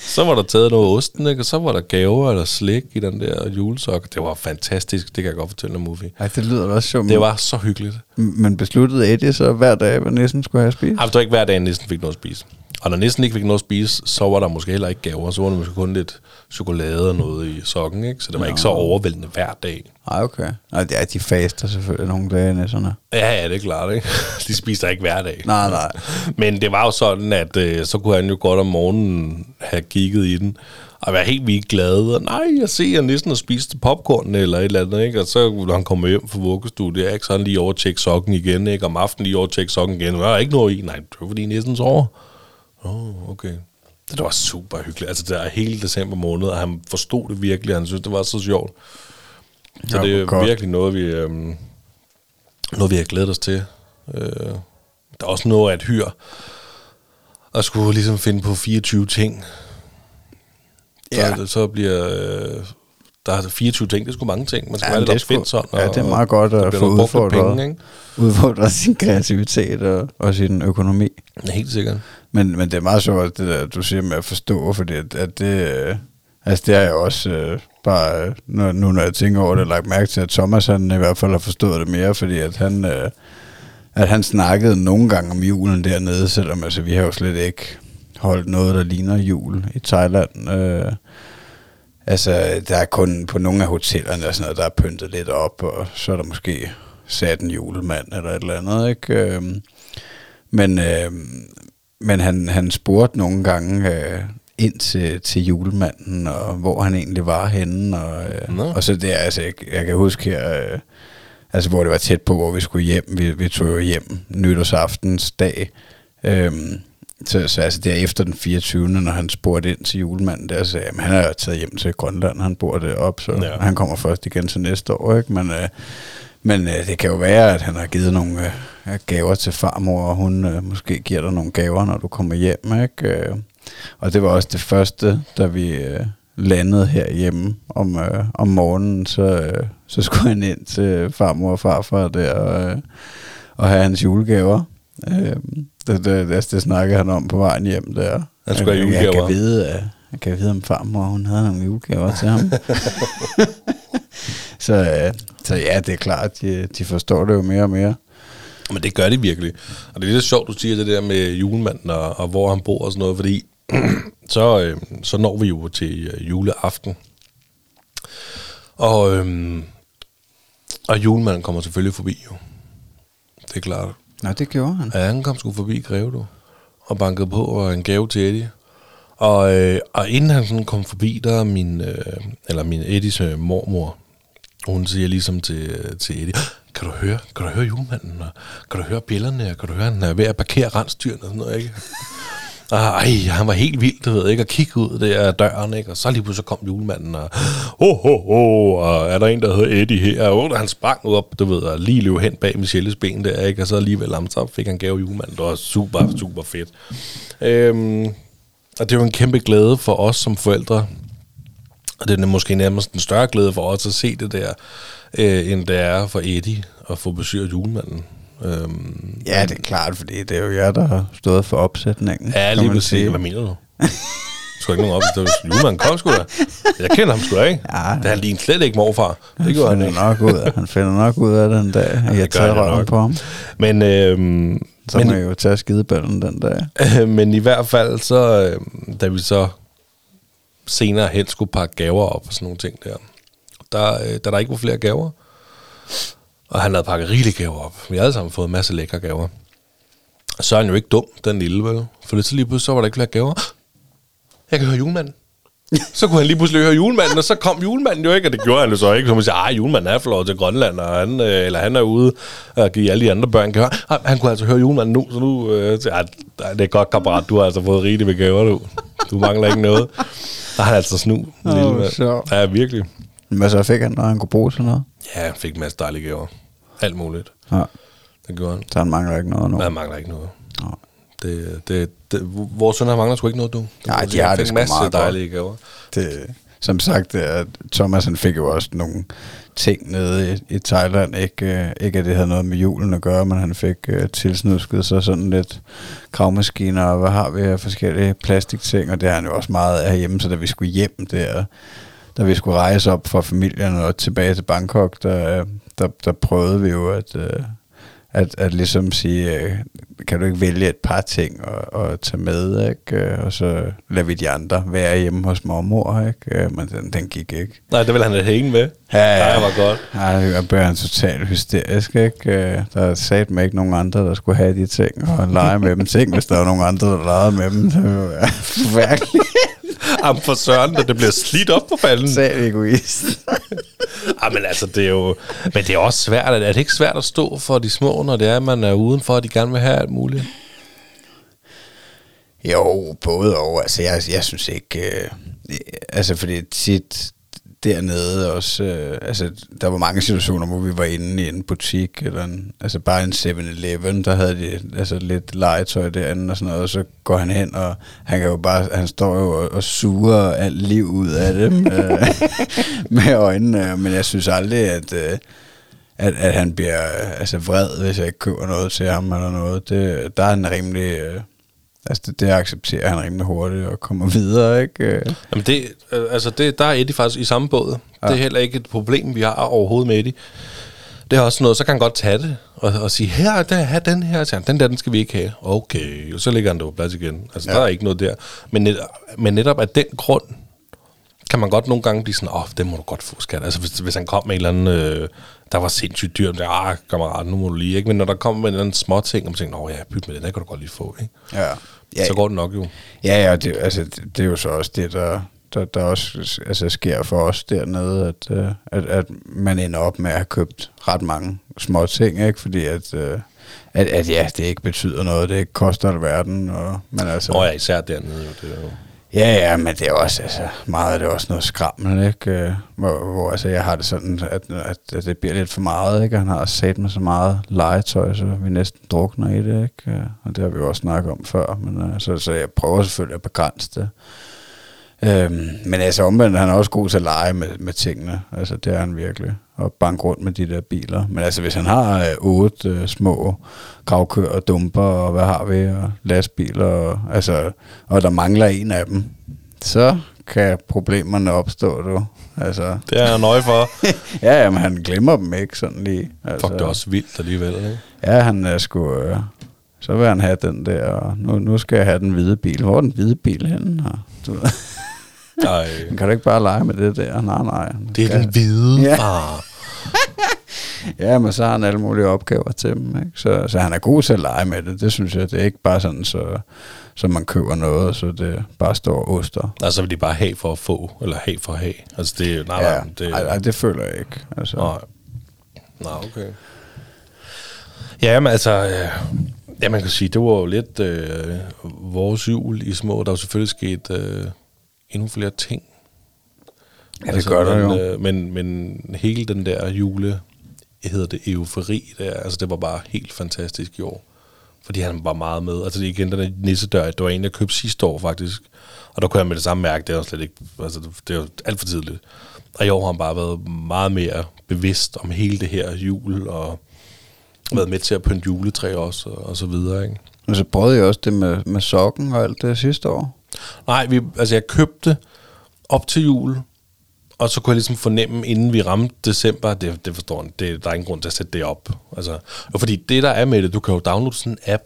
så- var der taget noget osten, ikke? og så var der gaver eller slik i den der julesok. Det var fantastisk, det kan jeg godt fortælle om movie. Ej, det lyder også sjovt. Det var så hyggeligt. Men besluttede Eddie så hver dag, hvad nissen skulle have spist? Det var ikke hver dag, næsten fik noget at spise. Og når næsten ikke fik noget at spise, så var der måske heller ikke gaver. Så var der måske kun lidt chokolade og noget i sokken, ikke? Så det var ikke så overvældende hver dag. Ej, okay. Nej, det er, de faster selvfølgelig nogle dage, nisserne. Ja, ja, det er klart, ikke? De spiser ikke hver dag. Nej, nej. Men det var jo sådan, at øh, så kunne han jo godt om morgenen have kigget i den, og være helt vildt glad. Og nej, jeg ser, at næsten har spist popcorn eller et eller andet, ikke? Og så når han kommer hjem fra vuggestudiet, ikke? så han lige over sokken igen, ikke? Om aftenen lige over sokken igen. Der er ikke noget i. Nej, det var fordi næsten sover. Åh, oh, okay. Det var super hyggeligt. Altså, det er hele december måned, og han forstod det virkelig. Han synes, det var så sjovt. Så Ja, det er godt. virkelig noget, vi, øhm, noget, vi har glædet os til. Øh, der er også noget af et hyr. og skulle ligesom finde på 24 ting. Så, Ja. så bliver... Øh, der er 24 ting, det er sgu mange ting. Man skal Ja, være lidt opfindsom. ja, det er meget godt at få udfordret. Penge, ikke? Udfordre sin kreativitet og, og sin økonomi. Ja, Helt sikkert. Men, men det er meget sjovt, det der, du siger med at forstå, fordi at, at det, øh, altså det har jeg også øh, bare, øh, nu, nu når jeg tænker over det, lagt mærke til, at Thomas han i hvert fald har forstået det mere, fordi at han, øh, at han snakkede nogle gange om julen dernede, selvom altså, vi har jo slet ikke holdt noget, der ligner jul i Thailand. Øh, altså, der er kun på nogle af hotellerne og sådan noget, der er pyntet lidt op, og så er der måske sat en julemand eller et eller andet, ikke? Øh, men, øh, men han, han spurgte nogle gange øh, ind til, til julemanden, og hvor han egentlig var henne. Og, øh, Nå. og så det altså, jeg, jeg kan huske her, øh, altså, hvor det var tæt på, hvor vi skulle hjem. Vi, vi tog jo hjem nytårsaftens dag. Øhm, så, så altså der efter den 24. når han spurgte ind til julemanden, der sagde han, han er jo taget hjem til Grønland, han bor deroppe, så ja. han kommer først igen til næste år, ikke? Men, øh, men øh, det kan jo være, at han har givet nogle øh, gaver til farmor, og hun øh, måske giver dig nogle gaver, når du kommer hjem, ikke? Øh, og det var også det første, da vi øh, landede herhjemme om, øh, om morgenen, så, øh, så skulle han ind til farmor og farfar der og, øh, og have hans julegaver. Øh, det, det, det, det snakkede han om på vejen hjem der. Han skulle have Jeg- Jeg julegaver. kan vide, at jeg kan vide om farmor, hun havde nogle julegaver til ham. så, øh, så ja, det er klart, de, de forstår det jo mere og mere. Men det gør de virkelig. Og det er lidt sjovt, du siger det der med julemanden og, og hvor han bor og sådan noget, fordi så, øh, så når vi jo til øh, juleaften. Og, øh, og julemanden kommer selvfølgelig forbi jo. Det er klart. Nå, det gjorde han. Ja, han kom sgu forbi Greve, du. Og bankede på og en gave til Eddie. Og, øh, og inden han sådan kom forbi, der er min, øh, eller min Eddies øh, mormor, hun siger ligesom til, til Eddie, kan du høre, kan du høre julemanden, og kan du høre billerne, og kan du høre, han er ved at parkere rensdyrene og sådan noget, ikke? Og, ej, han var helt vild, du ved, ikke? Og kigge ud der af døren, ikke? Og så lige pludselig kom julemanden, og ho, ho, ho, og er der en, der hedder Eddie her? Og oh, han sprang op, du ved, og lige løb hen bag Michelles ben der, ikke? Og så alligevel, ham, så fik han gave julemanden. Det var super, super fedt. Øhm, og det var en kæmpe glæde for os som forældre, og det er måske nærmest en større glæde for os at se det der, øh, end det er for Eddie at få besøg af julemanden. Øhm, Ja, det er klart, fordi det er jo jer, der har stået for opsætningen. Ja, lige præcis. Hvad mener du? Sgu ikke nogen op. Det var julemanden kom sgu da. Jeg kender ham sgu da, ikke? Ja. Det han lignede slet ikke morfar. Det gjorde han ikke. nok ud af, han finder nok ud af den dag, at jeg tager røven på ham. Men, øhm, Så men, må jeg jo tage skideballen den dag. men i hvert fald, så, øh, da vi så senere hen skulle pakke gaver op og sådan nogle ting der, der, øh, da der ikke var flere gaver, og han havde pakket rigelige gaver op. Vi havde alle sammen fået en masse lækre gaver. Så er han jo ikke dum, den lille, vel? For lidt så lige pludselig, så var der ikke flere gaver. Jeg kan høre julemanden. Så kunne han lige pludselig høre julemanden, og så kom julemanden jo ikke, og det gjorde han jo så ikke. Så man siger, ah, julemanden er flot til Grønland, og han, øh, eller han er ude og give alle de andre børn gaver. Ah, Han kunne altså høre julemanden nu, så nu, øh, så, ah, det er godt, kammerat, du har altså fået rigeligt med gaver, du. Du mangler ikke noget. Der er han altså snu, lille sjovt. Ja, virkelig. Men så fik han, når han kunne bruge til noget. Ja, han fik en masse dejlige gaver. Alt muligt. Ja, Det gjorde han. så han mangler ikke noget nu. Han mangler ikke noget. Nå. Det, det, det, vores sønner mangler sgu ikke noget, du. Nej, de har det en masse dejlige gaver. Det, som sagt, Thomas han fik jo også nogle ting nede i, i Thailand. Ikke, øh, ikke at det havde noget med julen at gøre, men han fik øh, tilsnusket sig sådan lidt kravmaskiner, og hvad har vi af forskellige plastikting, og det har han jo også meget af hjemme, så da vi skulle hjem der, da vi skulle rejse op fra familien og tilbage til Bangkok, der, der, der prøvede vi jo at, øh, at, at ligesom sige, øh, kan du ikke vælge et par ting og, og tage med, ikke? Øh, og så lader vi de andre være hjemme hos mormor, ikke? Øh, Men den, den gik ikke. Nej, det vil han da hænge med. Ja, ja. Det var godt. Ja, jeg blev han totalt hysterisk, ikke? Der sat mig ikke nogen andre, der skulle have de ting og lege med dem. Tænk, hvis der var nogen andre, der legede med dem. Det ville være forfærdeligt. Am for søren, da det bliver slidt op på falden. Sat egoist. Ah, men altså, det er jo... Men det er også svært. Er det ikke svært at stå for de små, når det er, at man er udenfor, og de gerne vil have alt muligt? Jo, både og. Altså, jeg, jeg synes ikke... Øh, altså, fordi tit... dernede også, øh, altså der var mange situationer, hvor vi var inde i en butik, eller en, altså bare en 7-Eleven, der havde de altså lidt legetøj derinde og sådan noget, og så går han hen, og han kan jo bare, han står jo og, og suger alt liv ud af det øh, med øjnene, men jeg synes aldrig, at, øh, at, at han bliver altså vred, hvis jeg ikke køber noget til ham eller noget. Det, der er han rimelig... Øh, altså det, det accepterer han rimelig hurtigt og kommer videre, ikke? Øh, Jamen det, øh, altså det, der er Eddie faktisk i samme båd. Ja. Det er heller ikke et problem, vi har overhovedet med Eddie. Det er også noget, så kan han godt tage det og, og sige, her, der, her, den her, så den der, den skal vi ikke have. Okay, og så lægger han det på plads igen. Altså, ja. der er ikke noget der. Men, net, men netop af den grund, kan man godt nogle gange blive sådan, åh, oh, det må du godt få, skat. Altså, hvis, hvis han kom med en eller anden, øh, der var sindssygt dyrt, der, ah, kammerat, nu må du lige, ikke? Men når der kommer en eller anden små ting, og man tænker, åh ja, byt med det, den kan du godt lige få, ikke? ja. Ja, Så går det nok jo. Ja, ja, det, altså, det, det er jo så også det, der, der, der også altså, sker for os dernede, at, øh, at, at man ender op med at have købt ret mange små ting, ikke? Fordi at, øh, at, at ja, det ikke betyder noget, det ikke koster alverden, og, men altså... Nå ja, især dernede jo. Det er jo. Ja, ja, men det er også, altså, meget af det er også noget skræmmende, ikke? Øh, hvor, hvor altså, jeg har det sådan, at, at, at det bliver lidt for meget, ikke? Han har sat med så meget legetøj, så vi næsten drukner i det, ikke? Øh, og det har vi jo også snakket om før, men altså, så jeg prøver selvfølgelig at begrænse det. Øhm, men altså omvendt, han er også god til at lege med, med tingene. Altså det er han virkelig. Og banke rundt med de der biler. Men altså hvis han har øh, otte øh, små gravkør og dumper og hvad har vi, og lastbiler, og, altså, og der mangler en af dem, så kan problemerne opstå, du. Altså, Det er jeg nøje for. ja, jamen, han glemmer dem ikke sådan lige. Altså, Fuck, det er også vildt alligevel, ikke? Ja, han er sgu... Øh, så vil han have den der, og nu, nu skal jeg have den hvide bil. Hvor er den hvide bil henne? Du, ved. Ej, kan du ikke bare lege med det der? Nej, nej. det er Skal- den hvide Ja. far. Ja, men så har han alle mulige opgaver til dem. Ikke? Så, så han er god til at lege med det. Det synes jeg, det er ikke bare sådan, så, så man køber noget, så det bare står oster. Altså vil de bare have for at få, eller have for at have. Altså det nej, Ja, nej, det, nej, nej, det føler jeg ikke. Altså, Nej. Nå, okay. Ja, men altså, øh, ja, man kan sige, det var jo lidt øh, vores jul i små. Der er jo selvfølgelig sket øh, endnu flere ting. Ja, det gør der men, jo. Øh, men, men hele den der jule, hedder det eufori, der, altså det var bare helt fantastisk i år. Fordi han var meget med. Altså det igen den der nissedør, det var en, jeg købte sidste år faktisk. Og der kunne jeg med det samme mærke, det er jo slet ikke, altså det, er jo alt for tidligt. Og i år har han bare været meget mere bevidst om hele det her jul, og været med til at pynte juletræ også, og, og så videre, ikke? Men så prøvede jeg også det med, med sokken og alt det sidste år. Nej, vi, altså jeg købte op til jul, og så kunne jeg ligesom fornemme, inden vi ramte december, det, det forstår jeg, det, der er ingen grund til at sætte det op. Altså, og fordi det, der er med det, du kan jo downloade sådan en app,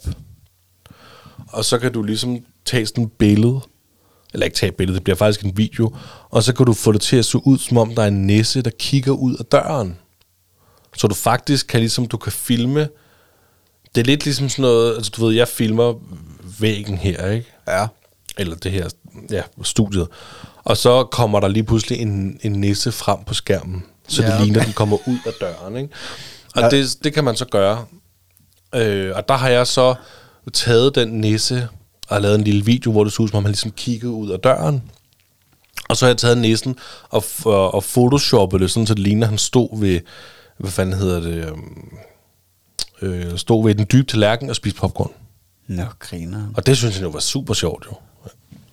og så kan du ligesom tage sådan et billede, eller ikke tage et billede, det bliver faktisk en video, og så kan du få det til at se ud, som om der er en næse, der kigger ud af døren. Så du faktisk kan ligesom, du kan filme, det er lidt ligesom sådan noget, altså du ved, jeg filmer væggen her, ikke? Ja eller det her ja, studiet. Og så kommer der lige pludselig en, en nisse frem på skærmen, så ja, det ligner, okay. den kommer ud af døren. Ikke? Og Ja. det, det kan man så gøre. Øh, og der har jeg så taget den nisse og lavet en lille video, hvor det så ud, som om han ligesom kiggede ud af døren. Og så har jeg taget nissen og, og, og photoshoppet det, sådan, så det ligner, at han stod ved, hvad fanden hedder det, øhm, øh, stod ved den dybe tallerken og spiste popcorn. Nå, griner. Og det synes jeg jo var super sjovt jo.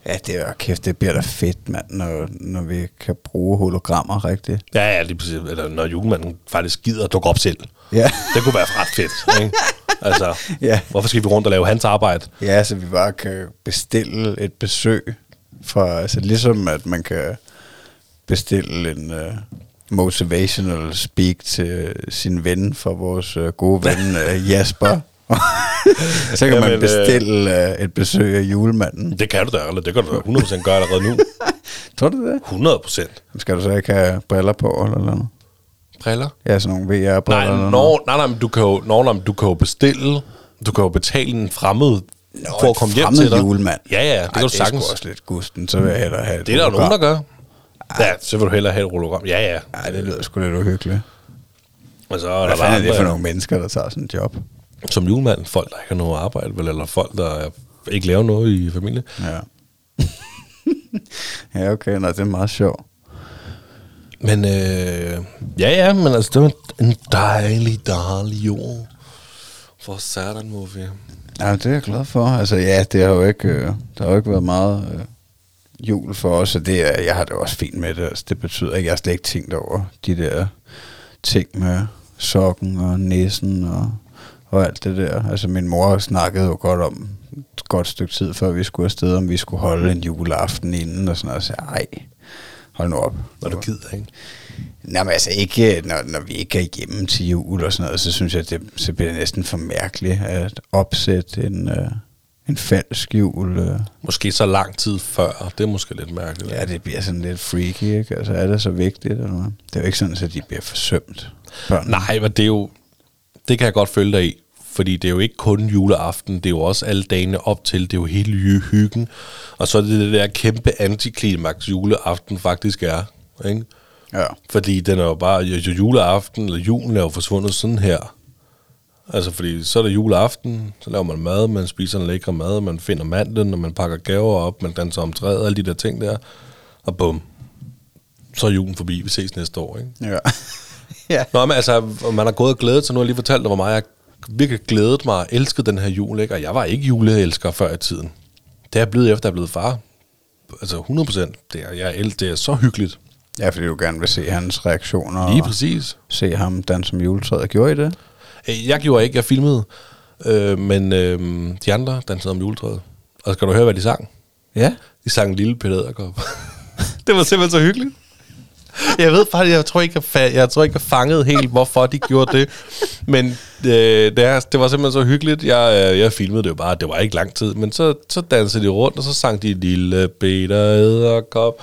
Ja, det er kæft, det bliver da fedt, mand, når, når vi kan bruge hologrammer rigtigt. Ja, ja, lige præcis. Eller når julemanden faktisk gider at dukke op selv. Ja. Det kunne være ret fedt, ikke? Altså, Ja. hvorfor skal vi rundt og lave hans arbejde? Ja, så vi bare kan bestille et besøg fra, altså ligesom at man kan bestille en uh, motivational speak til sin ven fra vores uh, gode ven uh, Jasper. så kan Jamen, man øh, bestille uh, et besøg af julemanden. Det kan du da, eller det kan du da 100% gøre allerede nu. Tror du det? 100%. Skal du så ikke have briller på eller noget? Briller? Ja, sådan nogle VR-briller Nej, eller når, nej, nej, men du kan, jo, når, nej, du kan jo bestille, du kan jo betale en fremmed for at komme hjem til dig. julemand. Ja, ja, det Ej, kan du det er sagtens. også lidt gusten, så vil jeg hellere have et Det er der nogen, der gør. Ja, så vil du hellere have et hologram. Ja, ja. Ej, det lyder sgu lidt uhyggeligt. Og så er Hvad der fanden er det for nogle mennesker, der tager sådan en job? Som julemand, folk, der ikke har noget arbejde, vel, eller folk, der ikke laver noget i familien. Ja. ja, okay, nej, det er meget sjovt. Men øh, ja, ja, men altså, det var en dejlig, dejlig jul for Saturn Movie. Ja, det er jeg glad for. Altså ja, det har jo ikke, øh, der har jo ikke været meget øh, jul for os, og det er, jeg har det også fint med det. Altså, det betyder ikke, jeg har slet ikke tænkt over de der ting med sokken og næsen og, og alt det der. Altså min mor snakkede jo godt om et godt stykke tid, før vi skulle afsted, om vi skulle holde en juleaften inden og sådan noget. Og så ej, hold nu op. Når du gider, ikke? Nej, men altså ikke, når, når vi ikke er hjemme til jul og sådan noget, så synes jeg, det, så bliver det næsten for mærkeligt at opsætte en, øh, en falsk jul. Øh. Måske så lang tid før. Det er måske lidt mærkeligt. Ja, det bliver sådan lidt freaky, ikke? Altså, er det så vigtigt? Eller hvad? Det er jo ikke sådan, at de bliver forsømt. Børn. Nej, men det er jo... Det kan jeg godt følge dig i. Fordi det er jo ikke kun juleaften, det er jo også alle dagene op til, det er jo hele hy- hyggen. Og så er det det der kæmpe antiklimaks juleaften faktisk er. Ikke? Ja. Fordi den er jo bare, jo, juleaften, eller julen er jo forsvundet sådan her. Altså fordi så er det juleaften, så laver man mad, man spiser en lækre mad, man finder mandlen, og man pakker gaver op, man danser om træet, alle de der ting der. Og bum, så er julen forbi, vi ses næste år, ikke? Ja. ja. Nå, men altså, man har gået og glædet sig, nu har jeg lige fortalt dig, hvor meget jeg virkelig glædet mig og elsket den her jul, ikke? Og jeg var ikke juleelsker før i tiden. Det er jeg blevet efter, jeg er blevet far. Altså 100 procent. Det er, jeg el- det er så hyggeligt. ja, fordi du gerne vil se hans reaktioner. Lige og præcis. se ham danse som juletræet. Gjorde I det? Øh, Jeg gjorde ikke, jeg filmede, øh, men øh, de andre dansede om juletræet. Og skal du høre, hvad de sang? Ja. De sang Lille Peter Edderkop. det var simpelthen så hyggeligt. Jeg ved faktisk, jeg tror ikke, jeg, jeg tror ikke, jeg fangede helt, hvorfor de gjorde det. Men øh, det, er, det var simpelthen så hyggeligt. Jeg, øh, jeg filmede det jo bare, det var ikke lang tid. Men så, så dansede de rundt, og så sang de Lille Peter Edderkop.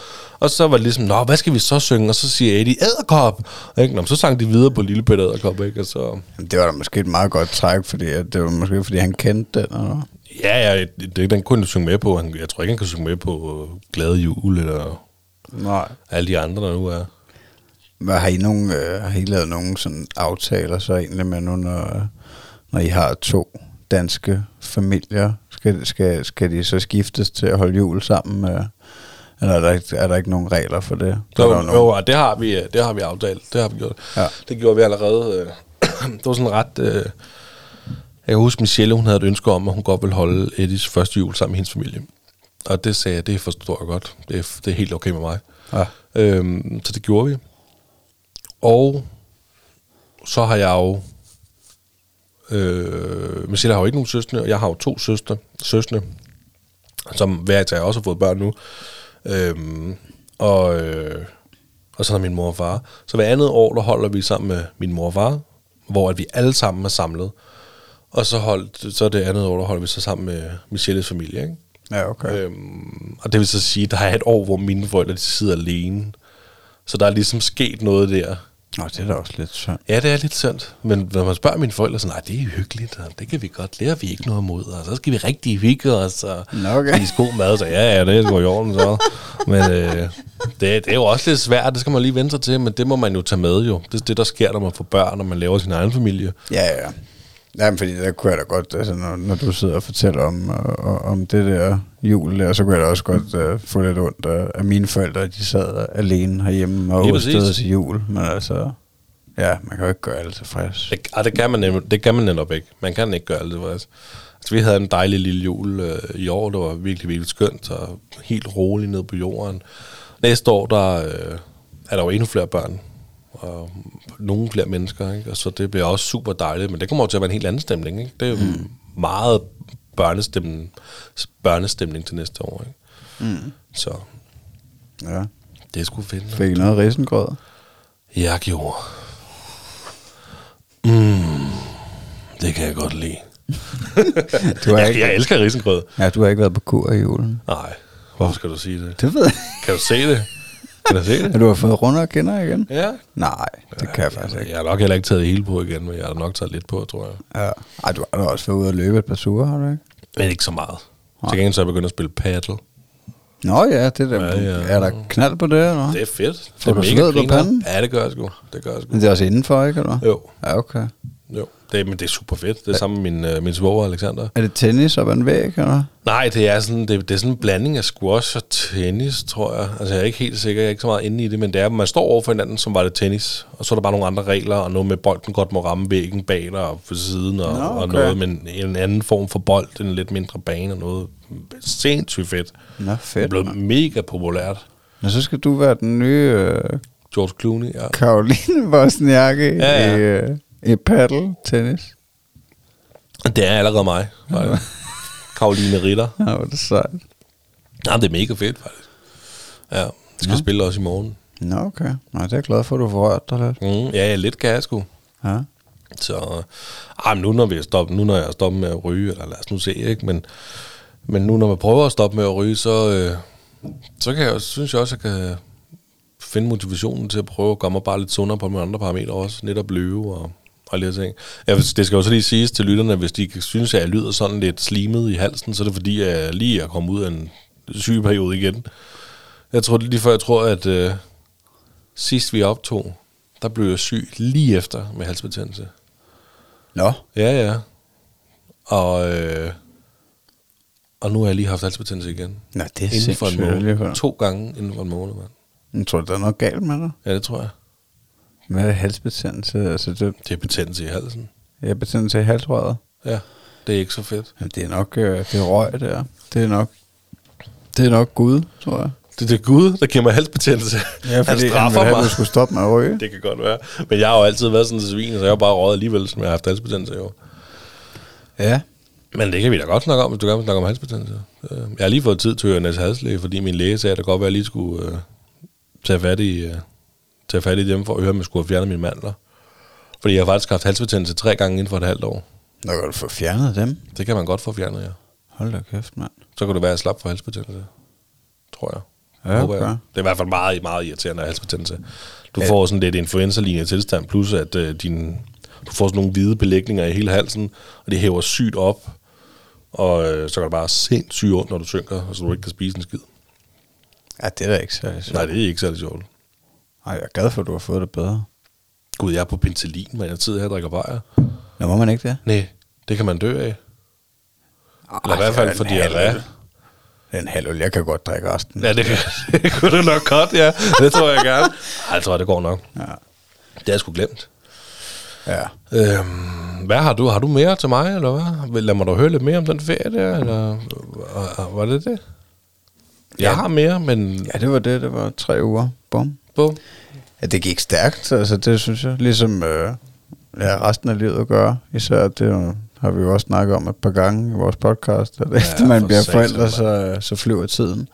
Og så var det ligesom, nå, hvad skal vi så synge? Og så siger Eddie, Edderkop! Ikke? Nå, så sang de videre på Lille Peter Edderkop, ikke? Og så, det var da måske et meget godt træk, fordi det var måske, fordi han kendte den. Eller? ja, ja, det, den kunne han synge med på. Han, jeg tror ikke, han kan synge med på øh, Glade Jul, eller Nej. alle de andre, der nu er. Hvad har I, nogen, øh, har I lavet nogle sådan aftaler så egentlig med nu, når, når I har to danske familier? Skal, skal, skal de så skiftes til at holde jul sammen? Med, eller er der, ikke, er der ikke nogen regler for det? Der Jo, der jo, det har vi, øh, det har vi aftalt. Det har vi gjort. Ja. Det gjorde vi allerede. øh, det var sådan ret... Øh, jeg kan huske, Michelle, hun havde et ønske om, at hun godt ville holde Eddies første jul sammen med hendes familie. Og det sagde jeg, det forstår jeg godt. Det er, det er helt okay med mig. Ja. Øhm, så det gjorde vi. Og så har jeg jo... Øh, Michelle har jo ikke nogen søstre, og jeg har jo to søstre, søstre som hver især også har fået børn nu. Øhm, og, øh, og så er min mor og far. Så hver andet år, der holder vi sammen med min mor og far, hvor at vi alle sammen er samlet. Og så, holdt, så det andet år, der holder vi så sammen med Michelles familie. Ikke? Ja, okay. Øhm, og det vil så sige, at der er et år, hvor mine forældre de sidder alene. Så der er ligesom sket noget der. Nå, det er da også lidt synd. Ja, det er lidt synd. Men når man spørger mine forældre, så nej, det er hyggeligt, og det kan vi godt lære, vi ikke noget imod, og så skal vi rigtig hygge os, og okay. spise god mad, så ja, ja, det er sgu i orden, så. Men øh, det, det, er jo også lidt svært, det skal man lige vente sig til, men det må man jo tage med jo. Det er det, der sker, når man får børn, når man laver sin egen familie. Ja, ja. Jamen, fordi der kunne jeg da godt, altså, når, når du sidder og fortæller om, øh, om det der jul der, så kunne jeg da også godt øh, få lidt ondt af, af mine forældre, de sad alene herhjemme og præcis. til jul. Men altså, ja, man kan jo ikke gøre alle tilfreds. Det, ah, det, kan man, nem- det kan man netop ikke. Man kan ikke gøre alt det. Altså, altså, vi havde en dejlig lille jul øh, i år. Det var virkelig, virkelig skønt og helt roligt ned på jorden. Næste år, der øh, er der jo endnu flere børn og nogle flere mennesker. Ikke? Og så det bliver også super dejligt. Men det kommer jo til at være en helt anden stemning. Ikke? Det er jo mm. meget børnestemning, børnestemning til næste år. Ikke? Mm. Så Ja. det er sgu fedt. Fik I noget risengrød? Jeg gjorde. Mm, det kan jeg godt lide. Du har, Jeg, ikke, jeg elsker risengrød. ja, du har ikke været på kur i julen. Nej, hvorfor skal du sige det? Det ved jeg. Kan du se det? Kan du se Har det? du har fået runde og kinder igen? Ja. Nej, det kan jeg faktisk ikke. Jeg har nok heller ikke taget hele på igen, men jeg har nok taget lidt på, tror jeg. Ja. Ej, du har da også været ude og løbe et par ture, har du ikke? Men ikke så meget. Til gengæld så er jeg begyndt at spille paddle. Nå ja, det der. Ja, ja. Er der knald på det, eller? Det er fedt. Får det er du sved på panden? Ja, det gør jeg sgu. Det gør jeg sgu. Men det er også indenfor, ikke? Eller? Jo. Ja, okay. Jo, det, men det er super fedt. Det er sammen med min, øh, min svoger Alexander. Er det tennis ad en væg, eller? Nej, det er sådan, det, det er sådan en blanding af squash og tennis, tror jeg. Altså, jeg er ikke helt sikker, jeg er ikke så meget inde i det, men det er, man står over for hinanden, som var det tennis, og så er der bare nogle andre regler, og noget med, bolden godt må ramme væggen bag dig og på siden, og, Nå, og okay. noget med en, en anden form for bold, en lidt mindre bane, og noget sindssygt fedt. Nå, Det er fedt. blevet mand. mega populært. Men så skal du være den nye øh, George Clooney, ja. Karoline Wozniacki Ja, ja. i, øh, i paddle tennis. Det er allerede mig, faktisk. Karoline Ritter. Ja, hvor er det sejt. Ja, det er mega fedt, faktisk. Ja, jeg skal Nå. spille også i morgen. Nå, okay. Nå, det er jeg glad for, at du får rørt dig lidt. Mm, ja, ja, lidt kan jeg sgu. Ja. Så ah, men nu når vi er stoppet, nu når jeg er stoppet med at ryge, eller lad os nu se, ikke? Men, men nu når man prøver at stoppe med at ryge, så, øh, så kan jeg, synes jeg også, at jeg kan finde motivationen til at prøve at gøre mig bare lidt sundere på nogle andre parametre også. Netop løbe og, og lidt ting. Ja, det skal jo så lige siges til lytterne, hvis de synes, at jeg lyder sådan lidt slimet i halsen, så er det fordi, at jeg lige er kommet ud af en sygeperiode igen. Jeg tror lige før, jeg tror, at øh, sidst vi optog, der blev jeg syg lige efter med halsbetændelse. Nå, Ja, ja. Og, øh, og nu har jeg lige haft halsbetændelse igen. Nå det er Inden for en måned. To gange inden for en måned, mand. Jeg tror, der er noget galt med dig. Ja, det tror jeg. Hvad er halsbetændelse? Altså, det Det er betændelse i halsen. er betændelse i halsrøret. Ja, det er ikke så fedt. Jamen, det er nok øh, det er røg, der. Det er nok, det er nok Gud, tror jeg. Det, det er Gud, der giver mig halsbetændelse. Ja, han fordi han, straffer have, at mig. du skulle stoppe med at ryge. Det kan godt være. Men jeg har jo altid været sådan en svin, så jeg har bare røget alligevel, som jeg har haft halsbetændelse jo. Ja. Men det kan vi da godt snakke om, hvis du gerne vil snakke om halsbetændelse. Øh, Jeg har lige fået tid til at høre Næs halslæge, fordi min læge sagde, at det godt være, at jeg lige skulle øh, tage, fat i, øh, tage fat i dem for at høre, om jeg skulle have fjernet mine mandler. Fordi jeg har faktisk haft halsbetændelse tre gange inden for et halvt år. Nå kan du få fjernet dem. Det kan man godt få fjernet, ja. Hold da kæft, mand. Så kan det være, at jeg slap for halsbetændelse. Tror jeg. Ja, Håber jeg. okay. Det er i hvert fald meget, meget irriterende halsbetændelse. Du Ja. får sådan lidt influenza-lignende tilstand, plus at øh, din, du får sådan nogle hvide belægninger i hele halsen, og det hæver sygt op, og øh, så kan det bare sindssygt ondt, når du synker, og så du ikke kan spise en skid. Ja, det er da ikke særlig sjovt. Nej, det er ikke særlig sjovt. Ej, jeg er glad for, at du har fået det bedre. Gud, jeg er på penicillin, men jeg sidder her og drikker bajer. Nå, må man ikke det? Nej, det kan man dø af. Eller i Ej, hvert fald for diarré. er en halv øl. Jeg kan godt drikke resten. Ja, det, kan, det kunne du nok godt, ja. Det tror jeg gerne. Ej, jeg tror, det går nok. Ja. Det har jeg sgu glemt. ja. Øhm, hvad har du? Har du mere til mig, eller hvad? Vil- Lad mig da høre lidt mere om den ferie der, eller var det det? Jeg Ja. har mere, men... Ja, det var det. Det var tre uger. Bum. Bum. Ja, det gik stærkt, altså det synes jeg. Ligesom øh, ja, resten af livet gør. Især det jo- har vi jo også snakket om et par gange i vores podcast, at ja, efter man for bliver forældre, så, så flyver tiden.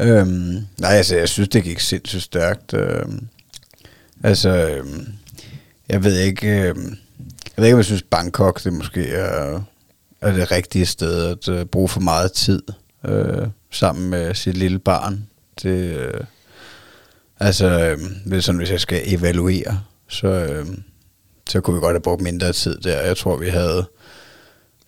Øhm, nej, altså jeg synes, det gik sindssygt stærkt. Øhm, altså, øhm, jeg ved ikke, øhm, jeg ved ikke, om jeg synes Bangkok, det måske er, er det rigtige sted at øh, bruge for meget tid øh, sammen med sit lille barn. Det, øh, Altså, øh, hvis, sådan, hvis jeg skal evaluere, så, øh, så kunne vi godt have brugt mindre tid der. Jeg tror, vi havde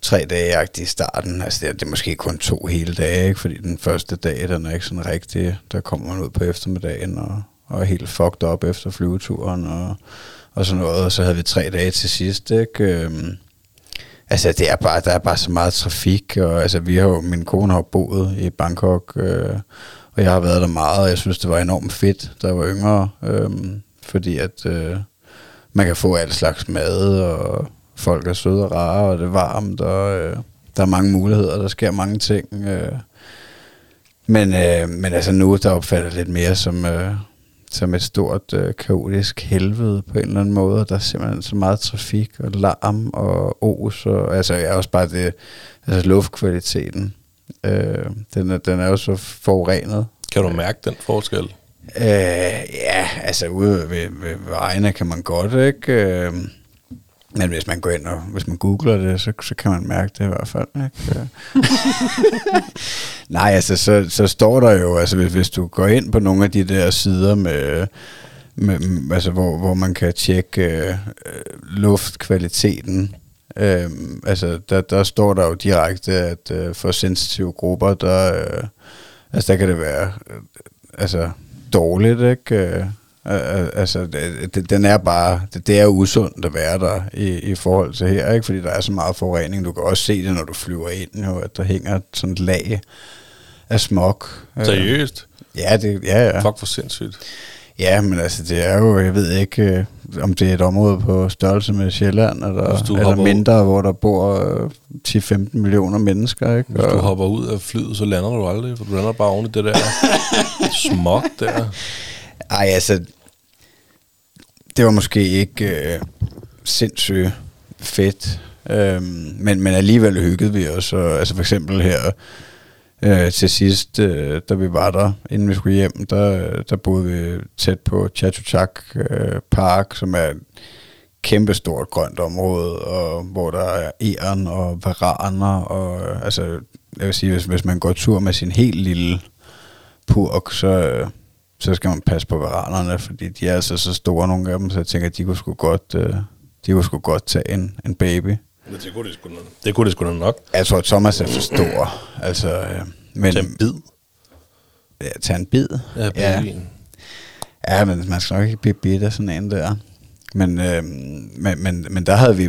tre dage i starten. Altså, det er, det er måske kun to hele dage, ikke? fordi den første dag, den er ikke sådan rigtig. Der kommer man ud på eftermiddagen og, og er helt fucked op efter flyveturen og, og sådan noget. Og så havde vi tre dage til sidst, ikke? Øh, Altså, det er bare, der er bare så meget trafik, og altså, vi har jo, min kone har boet i Bangkok, øh, og jeg har været der meget, og jeg synes, det var enormt fedt, da jeg var yngre, Øhm, fordi at øh, man kan få alt slags mad, og folk er søde og rare, og det er varmt, og øh, der er mange muligheder, der sker mange ting. Øh. Men, øh, men altså nu, der opfatter lidt mere som, øh, som et stort øh, kaotisk helvede på en eller anden måde. Der er simpelthen så meget trafik og larm og os. Og, altså jeg er også bare det, altså luftkvaliteten. Øh, den, er, den er jo så forurenet. Kan du mærke den forskel? Øh, ja, altså ude ved, ved vejene kan man godt, ikke? Øh, men hvis man går ind og hvis man googler det, så, så kan man mærke det i hvert fald. Ikke? Øh. Nej, altså så, så står der jo, altså hvis, hvis du går ind på nogle af de der sider med, med altså hvor, hvor man kan tjekke øh, øh, luftkvaliteten, øh, altså der, der står der jo direkte, at øh, for sensitive grupper, der, øh, altså der kan det være øh, altså dårligt, ikke? Øh, Øh, øh, altså, det, den er bare, det, det er usundt at være der i, i forhold til her, ikke? fordi der er så meget forurening. Du kan også se det, når du flyver ind, jo, at der hænger sådan et lag af smog. Øh, Seriøst? Ja, det, ja, ja. Fuck, for sindssygt. Ja, men altså, det er jo, jeg ved ikke, øh, om det er et område på størrelse med Sjælland, eller, eller hopper ud- mindre, hvor der bor øh, 10-15 millioner mennesker, ikke? Hvis du hopper ud af flyet, så lander du aldrig, for du lander bare oven i det der smog der. Ej, altså, det var måske ikke øh, sindssygt fedt, øhm, men, men alligevel hyggede vi os. Og, altså for eksempel her øh, til sidst, øh, da vi var der, inden vi skulle hjem, der, der boede vi tæt på Chachuchak øh, Park, som er et kæmpestort grønt område, og hvor der er æren og varaner, og øh, altså, jeg vil sige, hvis, hvis man går tur med sin helt lille purk, så, øh, så skal man passe på varanerne, fordi de er altså så store, nogle af dem, så jeg tænker, at de kunne sgu godt, øh, de kunne sgu godt tage en, en baby. Men det kunne det sgu, det kunne det sgu nok. Jeg tror, Thomas er for stor. Altså, øh, men, Til en bid Ja, tage en bid. ja. babyen. ja, men man skal nok ikke blive bidt af sådan en der. Men, øh, men, men, men der havde vi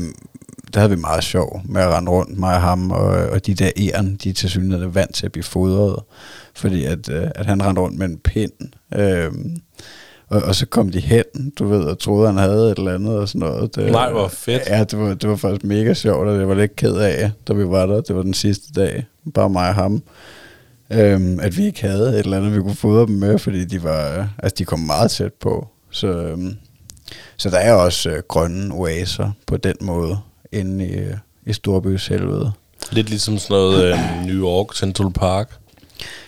der havde vi meget sjov med at rende rundt, mig og ham, og, og de der æren, de er til synligheden vant til at blive fodret, fordi at, øh, at han rendte rundt med en pind, øh, og, og så kom de hen, du ved, og troede, han havde et eller andet og sådan noget. Det, Nej, hvor fedt. Ja, det var, det var faktisk mega sjovt, og jeg var lidt ked af, da vi var der. Det var den sidste dag, bare mig og ham. Øhm, at vi ikke havde et eller andet, vi kunne fodre dem med, fordi de var, altså de kom meget tæt på. Så, øhm, så der er også øh, grønne oaser på den måde inde i, øh, i Storbys helvede. Lidt ligesom sådan noget øh, New York Central Park.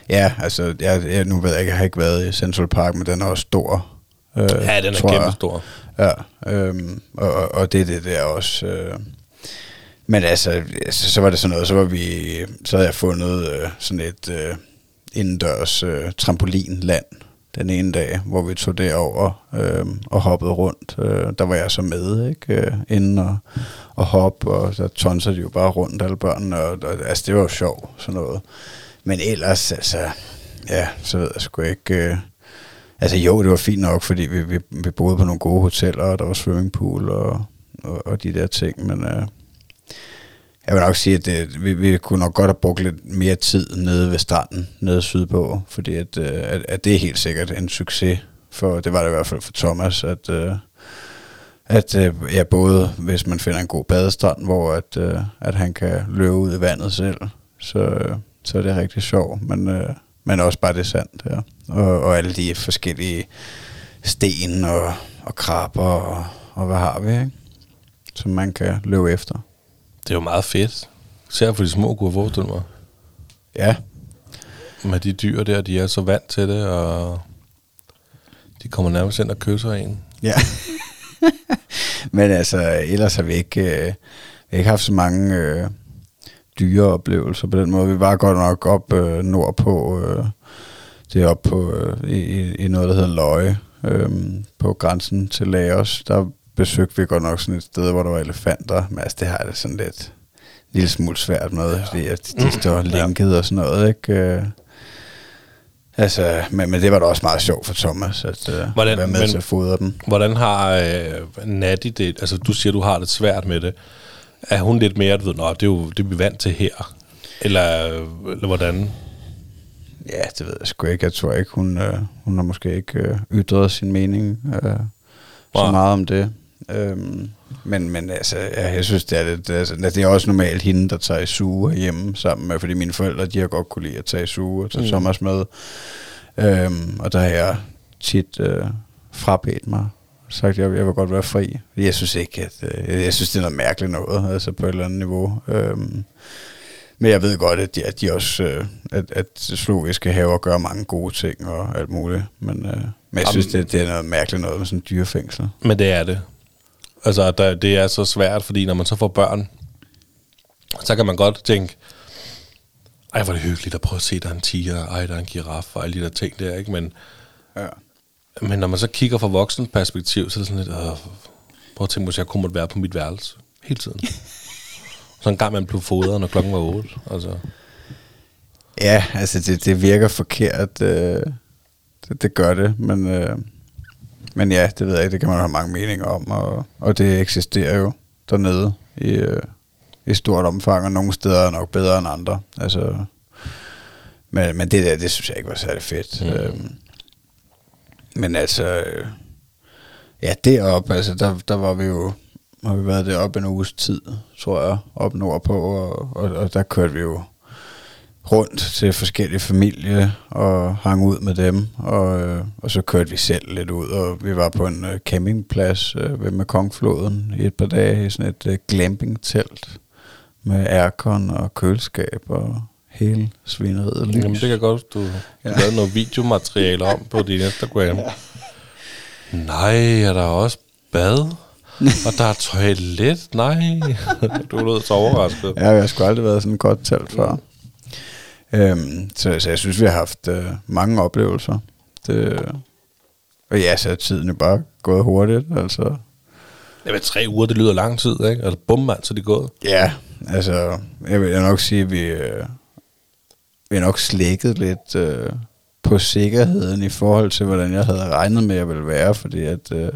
Ja, altså, jeg, jeg, nu ved jeg ikke, jeg har ikke været i Central Park, men den er også stor. Øh, Ja, den er tror jeg. Ja, øhm, og, og, og det er det der også. Øh. Men altså, altså, så var det sådan noget, så var vi, så havde jeg fundet øh, sådan et øh, indendørs øh, trampolinland den ene dag, hvor vi tog derover øh, og hoppede rundt. Øh, der var jeg så med, ikke? Øh, inden og, og hoppe, og så tonser de jo bare rundt, alle børnene, og, og altså, det var jo sjovt, sådan noget. Men ellers, altså, ja, så ved jeg sgu ikke... Øh, Altså jo, det var fint nok, fordi vi, vi, vi boede på nogle gode hoteller, og der var swimmingpool og, og, og de der ting, men øh, jeg vil nok sige, at det, vi, vi kunne nok godt have brugt lidt mere tid nede ved stranden, nede sydpå, fordi at, øh, at, at det er helt sikkert en succes, for det var det i hvert fald for Thomas, at, øh, at øh, ja, både hvis man finder en god badestrand, hvor at, øh, at han kan løbe ud i vandet selv, så, øh, så er det rigtig sjovt, men, øh, men også bare det sandt, ja. og, og alle de forskellige sten og, og krabber og, og hvad har vi, ikke? som man kan løbe efter. Det er jo meget fedt. Især for de små kunne forestille mig. Ja, Med de dyr der, de er så vant til det, og de kommer nærmest ind og kysser en. Ja. Men altså, ellers har vi ikke, øh, vi har ikke haft så mange øh, dyreoplevelser på den måde. Vi var godt nok op øh, nordpå, øh, det er op på, øh, i, i noget, der hedder Løje, øh, på grænsen til Laos. Der besøgte vi godt nok sådan et sted, hvor der var elefanter, men altså, det har jeg det sådan lidt en lille smule svært med, ja. fordi at de står linket og sådan noget, ikke? Øh, Altså, men, men det var da også meget sjovt for Thomas, at øh, Hvordan- være med men- til at fodre dem. Hvordan har øh, Natty det? Altså, du siger, du har det svært med det. Er hun lidt mere, du ved, Nå, det er jo det er vi vant til her? Eller, eller hvordan? Ja, det ved jeg sgu ikke. Jeg tror ikke, hun, øh, hun har måske ikke øh, ytret sin mening øh, så meget om det. Øhm, men, men altså, ja, jeg synes, det er, lidt, altså, det er også normalt hende, der tager i suge hjemme sammen med, fordi mine forældre, de har godt kunne lide at tage i suge og tage Mm. mm. Thomas med. Øhm, og der har jeg tit øh, frabedt mig sagt, at jeg, jeg vil godt være fri. Jeg synes ikke, at øh, jeg synes, det er noget mærkeligt noget, altså på et eller andet niveau. Øhm, men jeg ved godt, at de, at de også, øh, at, at zoologiske haver gør mange gode ting og alt muligt. Men, øh, men jeg synes, Jamen- det, det er noget mærkeligt noget med sådan en dyrefængsel. Men det er det. Altså, der, det er så svært, fordi når man så får børn, så kan man godt tænke, ej, hvor er det hyggeligt at prøve at se, der er en tiger, ej, der er en giraf, og alle de der ting der, ikke? Men, Ja. Men når man så kigger fra voksens perspektiv, så er det sådan lidt, øh, prøv at tænke, hvis jeg kunne måtte være på mit værelse hele tiden. så en gang man blev fodret, når klokken var 8. Altså. Ja, altså det, det virker forkert. Øh, det, det gør det, men, øh, men ja, det ved jeg ikke, det kan man have mange meninger om, og, og det eksisterer jo dernede i, øh, i stort omfang, og nogle steder er nok bedre end andre. Altså, men, men det der, det synes jeg ikke var særlig fedt. Mm. Øhm, men altså, øh, ja, deroppe, altså, der, der var vi jo, har vi været deroppe en uges tid, tror jeg, op nordpå, og, og, og der kørte vi jo rundt til forskellige familier og hang ud med dem, og, øh, og så kørte vi selv lidt ud, og vi var på en øh, campingplads øh, ved Mekongfloden i et par dage i sådan et øh, glamping-telt med aircon og køleskab og hele svineriet lys. Jamen, det kan godt, du ja. Lavede noget videomateriale om på din Instagram. Ja. Nej, er der også bad? Og der er toilet? Nej. Du lød så overrasket. Ja, jeg har sgu aldrig været sådan godt telt før. Øhm, så, så jeg synes, vi har haft øh, mange oplevelser. Det, og ja, så er tiden jo bare gået hurtigt. Altså, Jamen, tre uger, det lyder lang tid, ikke? Altså, bum, mand, så er det gået. ja, altså, jeg vil nok sige, at vi, øh, vi nok slækket lidt øh, på sikkerheden i forhold til, hvordan jeg havde regnet med, at jeg ville være, fordi at, øh,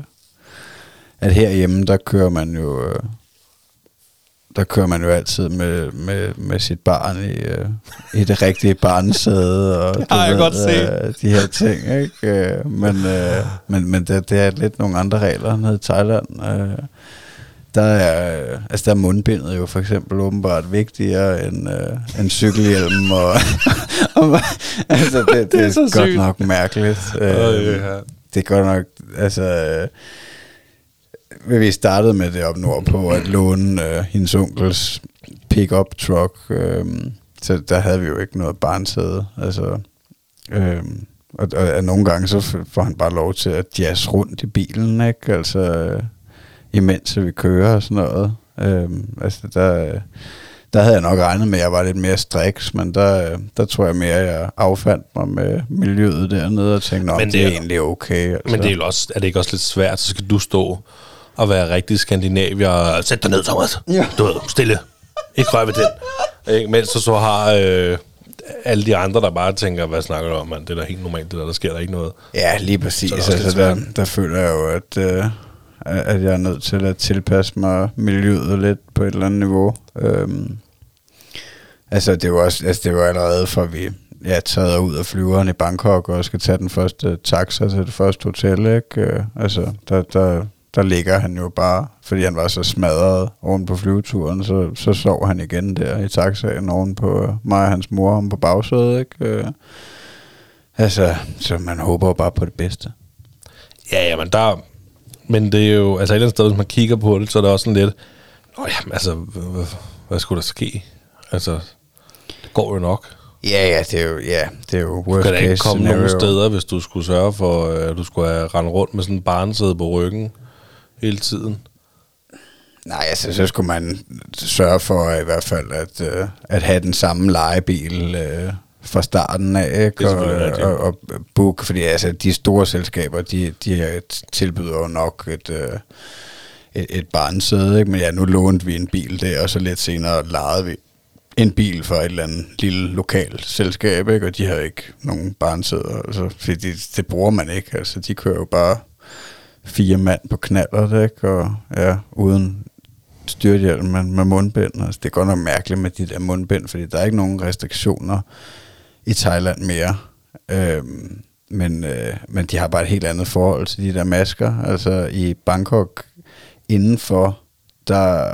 at herhjemme, der kører man jo... Øh, der kører man jo altid med, med, med sit barn i, øh, i det rigtige barnesæde og Det har jeg godt set. øh, de her ting, ikke? Øh, men øh, men, men det, det er lidt nogle andre regler nede i Thailand. Øh, der er, øh, altså der er mundbindet jo for eksempel åbenbart vigtigere end, øh, end cykelhjelm. Og, og, altså det, det, Det er er, så godt sygt. nok mærkeligt. Øh, Øh, ja. det er godt nok, altså... Øh, vi startede med det op nordpå, at låne øh, hendes onkels pick-up truck. Øh, så der havde vi jo ikke noget barnsæde. Altså, øh, og, og, og nogle gange så får han bare lov til at jazz rundt i bilen, ikke? Altså, øh, imens vi kører og sådan noget. Øh, altså, der, der havde jeg nok regnet med, at jeg var lidt mere striks, men der, der tror jeg mere, at jeg affandt mig med miljøet dernede og tænkte, Men det det, er- egentlig okay. Altså. Men det er, jo også, er det ikke også lidt svært, så skal du stå og være rigtig skandinavier og sæt dig ned, Thomas. Ja. Du ved, stille. Ikke rør ved den. Ikke? Mens du så har øh, alle de andre, der bare tænker, hvad snakker du om, mand? Det er da helt normalt, det der, der sker der ikke noget. Ja, lige præcis. Så Så altså, der, der føler jeg jo, at, øh, at jeg er nødt til at tilpasse mig miljøet lidt på et eller andet niveau. Øhm, altså, det var også, altså, det var allerede fra vi ja, taget ud af flyveren i Bangkok og skal tage den første taxa til det første hotel, ikke? Øh, altså, der, der, der ligger han jo bare, fordi han var så smadret oven på flyveturen, så, så sov han igen der i taxaen oven på mig og hans mor om på bagsædet, ikke? Øh, altså, så man håber jo bare på det bedste. Ja, ja, men der... Men det er jo... Altså et eller andet sted, hvis man kigger på det, så er det også sådan lidt... Nå ja, altså, hvad, skulle der ske? Altså, det går jo nok. Ja, ja, det er jo, ja, det er jo Du worst kan da ikke case komme scenario. nogen steder, hvis du skulle sørge for, øh, at du skulle have rendt rundt med sådan en barnsæde på ryggen hele tiden. Nej, altså, så skulle man sørge for i hvert fald at, øh, at have den samme lejebil øh, fra starten af, ikke? Og, rigtigt. og, og book, fordi altså, de store selskaber, de, de tilbyder jo nok et, øh, et, et barnsæde, ikke? Men ja, nu lånte vi en bil der, og så lidt senere lejede vi en bil fra et eller andet lille lokalt selskab, ikke? og de har ikke nogen barnsæder, altså, fordi det, det bruger man ikke, altså de kører jo bare fire mand på knaller, ikke? og ja, uden styrthjelm, men med mundbind. Altså, det er godt nok mærkeligt med de der mundbind, fordi der er ikke nogen restriktioner i Thailand mere. Øhm, men, øh, men de har bare et helt andet forhold til de der masker. Altså i Bangkok indenfor, der,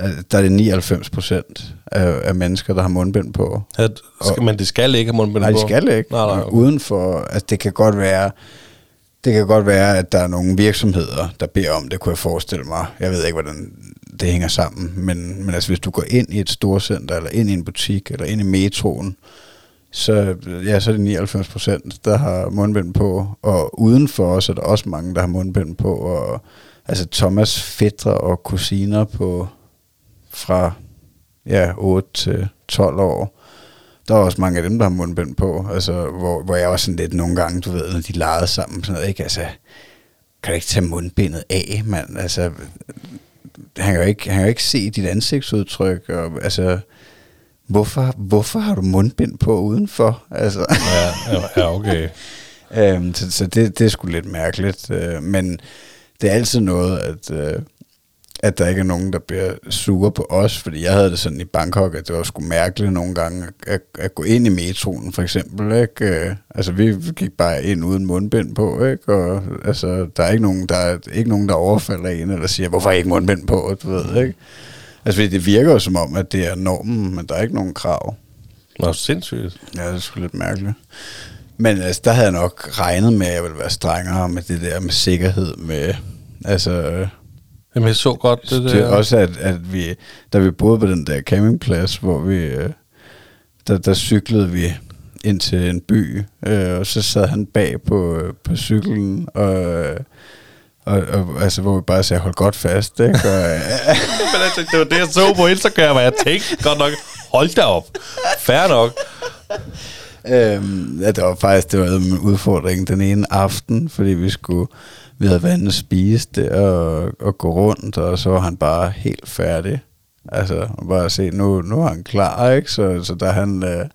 øh, der er det 99 procent af, af mennesker, der har mundbind på. At, skal, men det skal ikke have mundbind Nej, på? de skal ikke. Nej, nej. Okay. Udenfor, altså det kan godt være, det kan godt være, at der er nogle virksomheder, der beder om det, kunne jeg forestille mig. Jeg ved ikke, hvordan det hænger sammen, men, men altså hvis du går ind i et storcenter, eller ind i en butik, eller ind i metroen, så, ja, så er det 99 procent, der har mundbind på, og udenfor os er der også mange, der har mundbind på, og altså Thomas fætter og kusiner på fra ja, 8 til 12 år, der er også mange af dem, der har mundbind på, altså, hvor, hvor jeg også sådan lidt nogle gange, du ved, når de legede sammen, sådan noget, ikke? Altså, kan du ikke tage mundbindet af, mand? Altså, han kan jo ikke, han kan jo ikke se dit ansigtsudtryk, og altså, hvorfor, hvorfor har du mundbind på udenfor? Altså, Ja, ja, okay. Øhm, så så det, det er sgu lidt mærkeligt. Øh, men det er altid noget, at, øh, at der ikke er nogen, der bliver sure på os. Fordi jeg havde det sådan i Bangkok, at det var sgu mærkeligt nogle gange at, at gå ind i metroen, for eksempel. Ikke? Øh, altså, vi gik bare ind uden mundbind på, ikke? Og altså, der er ikke nogen, der, er ikke nogen, der overfalder en, eller siger, hvorfor ikke mundbind på, du ved, ikke? Altså, det virker jo som om, at det er normen, men der er ikke nogen krav. Nå, sindssygt. Ja, det er sgu lidt mærkeligt. Men altså, der havde jeg nok regnet med, at jeg ville være strengere med det der med sikkerhed med... Altså, Jamen, jeg så godt det det der. er også, at, at vi, da vi boede på den der campingplads, hvor vi, øh, der, der cyklede vi ind til en by, øh, og så sad han bag på, øh, på cyklen, og, øh, og, og altså, hvor vi bare sagde, hold godt fast, ikke? Og, Men altså, det var det, jeg så på Instagram, og jeg tænkte godt nok, hold da op. Fair nok. Øhm, ja, det var faktisk det var en udfordring den ene aften, fordi vi skulle vi havde været inde og spise det og, og gå rundt, og så var han bare helt færdig. Altså, bare se, nu, nu er han klar, ikke? Så, så da han øh,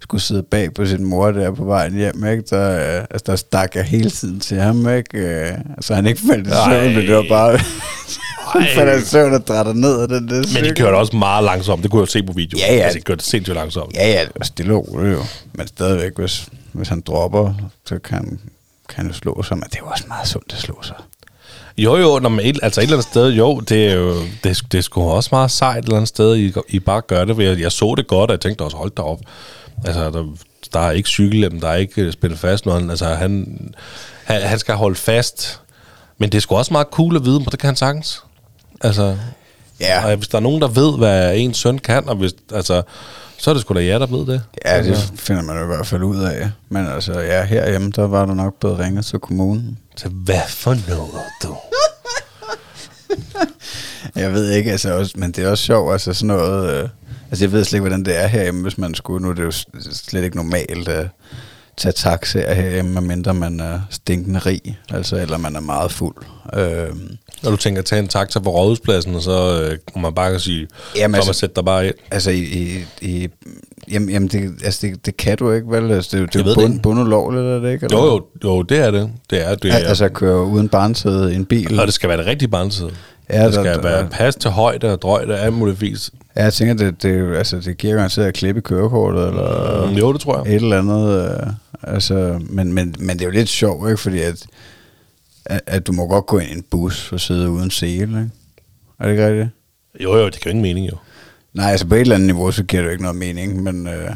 skulle sidde bag på sin mor der på vejen hjem, ikke? Der, øh, altså, der stak jeg hele tiden til ham, ikke? Øh, så han ikke faldt i søvn, men det var bare... han faldt i søvn og drætter ned af den der Men de kørte også meget langsomt. Det kunne jeg se på video. Ja, ja. Altså, de kørte sindssygt langsomt. Ja, ja, det var stille og roligt jo. Men stadigvæk, hvis, hvis han dropper, så kan, kan han jo slå sig. Men det er jo også meget sundt at slå sig. Jo, jo, når man et, altså et eller andet sted, jo, det er jo, det, det er sgu også meget sejt et eller andet sted, I, I bare gør det, for jeg, jeg så det godt, og jeg tænkte også, hold da op. Altså, der, der er ikke cykellem, der er ikke øh, spændt fast noget, altså han, han, han skal holde fast, men det er sgu også meget cool at vide, men det kan han sagtens. Altså, Ja, og hvis der er nogen, der ved, hvad ens søn kan, og hvis, altså, så er det sgu da jer, der ved det. ja det finder man jo i hvert fald ud af. Men altså, ja, herhjemme, der var der nok blevet ringet til kommunen. så hvad for noget, du? Jeg ved ikke, altså også, men det er også sjovt, altså sådan noget... Øh, altså, jeg ved slet ikke, hvordan det er herhjemme, hvis man skulle... Nu er det jo slet ikke normalt at tage taxaer herhjemme, medmindre man er stinkende rig, altså, eller man er meget fuld. Øh, Når du tænker at tage en taxa på rådhuspladsen, og så øh, må man bare kan sige, Jamen, Jamen, altså- altså, sætte dig bare ind. Altså, i, i, i jamen, jamen det, altså det, det kan du ikke, vel? Altså, det, er det er jo bund, bundulovligt, er det ikke? Eller? Jo, jo, jo, det er det. Det er det. Ja. Altså at køre uden barnsæde i en bil. og det skal være det rigtige barnside. Ja, det der- skal der- være pas til højde og drøjde af muligt vis. Ja, jeg tænker, det, det, er altså, det giver garanteret at klippe kørekortet, eller Mm, jo, det tror jeg. et eller andet. Øh, altså, men, men, men det er jo lidt sjovt, ikke? Fordi at, at, at du må godt gå ind i en bus og sidde uden sele, ikke? Er det ikke rigtigt? Jo, jo, det giver ingen mening jo. Nej, altså på et eller andet niveau, så giver det jo ikke noget mening, men, øh,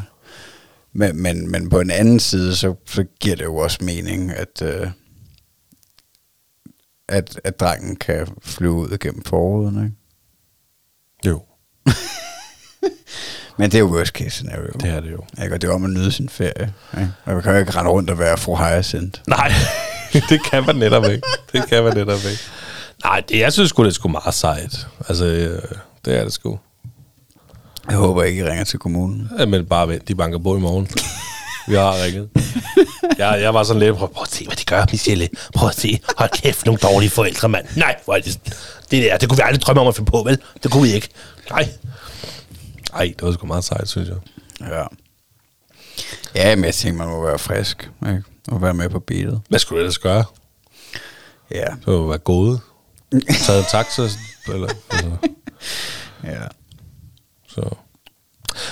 men, men, men på en anden side, så, så giver det jo også mening, at, øh, at, at drengen kan flyve ud gennem forruden, ikke? Jo, Men det er jo worst case scenario. det er det jo. Ikke? Og det er om at nyde sin ferie. Ikke? Og man kan jo ikke rende rundt og være fru Hyacinth. Nej, det kan man netop ikke. Det kan man netop ikke. Nej, det, jeg synes sgu, det er sgu meget sejt. Altså, øh, det er det sgu. Jeg håber ikke, I ringer til kommunen. Ja, Men bare vent, de banker på i morgen. Vi har ringet. Jeg, jeg var sådan lidt, prøv, prøv at se, hvad de gør, Michelle. Prøv at se. Hold kæft, nogle dårlige forældre, mand. Nej, hvor er det, det der, det kunne vi aldrig drømme om at finde på, vel? Det kunne vi ikke. Nej. Nej, det var sgu meget sejt, synes jeg. Ja. Ja, men jeg tænker, man må være frisk. Ikke? Og være med på beatet. Hvad skulle du ellers gøre? Ja. Så var være gået. Taget en taxa, eller, altså, ja. så.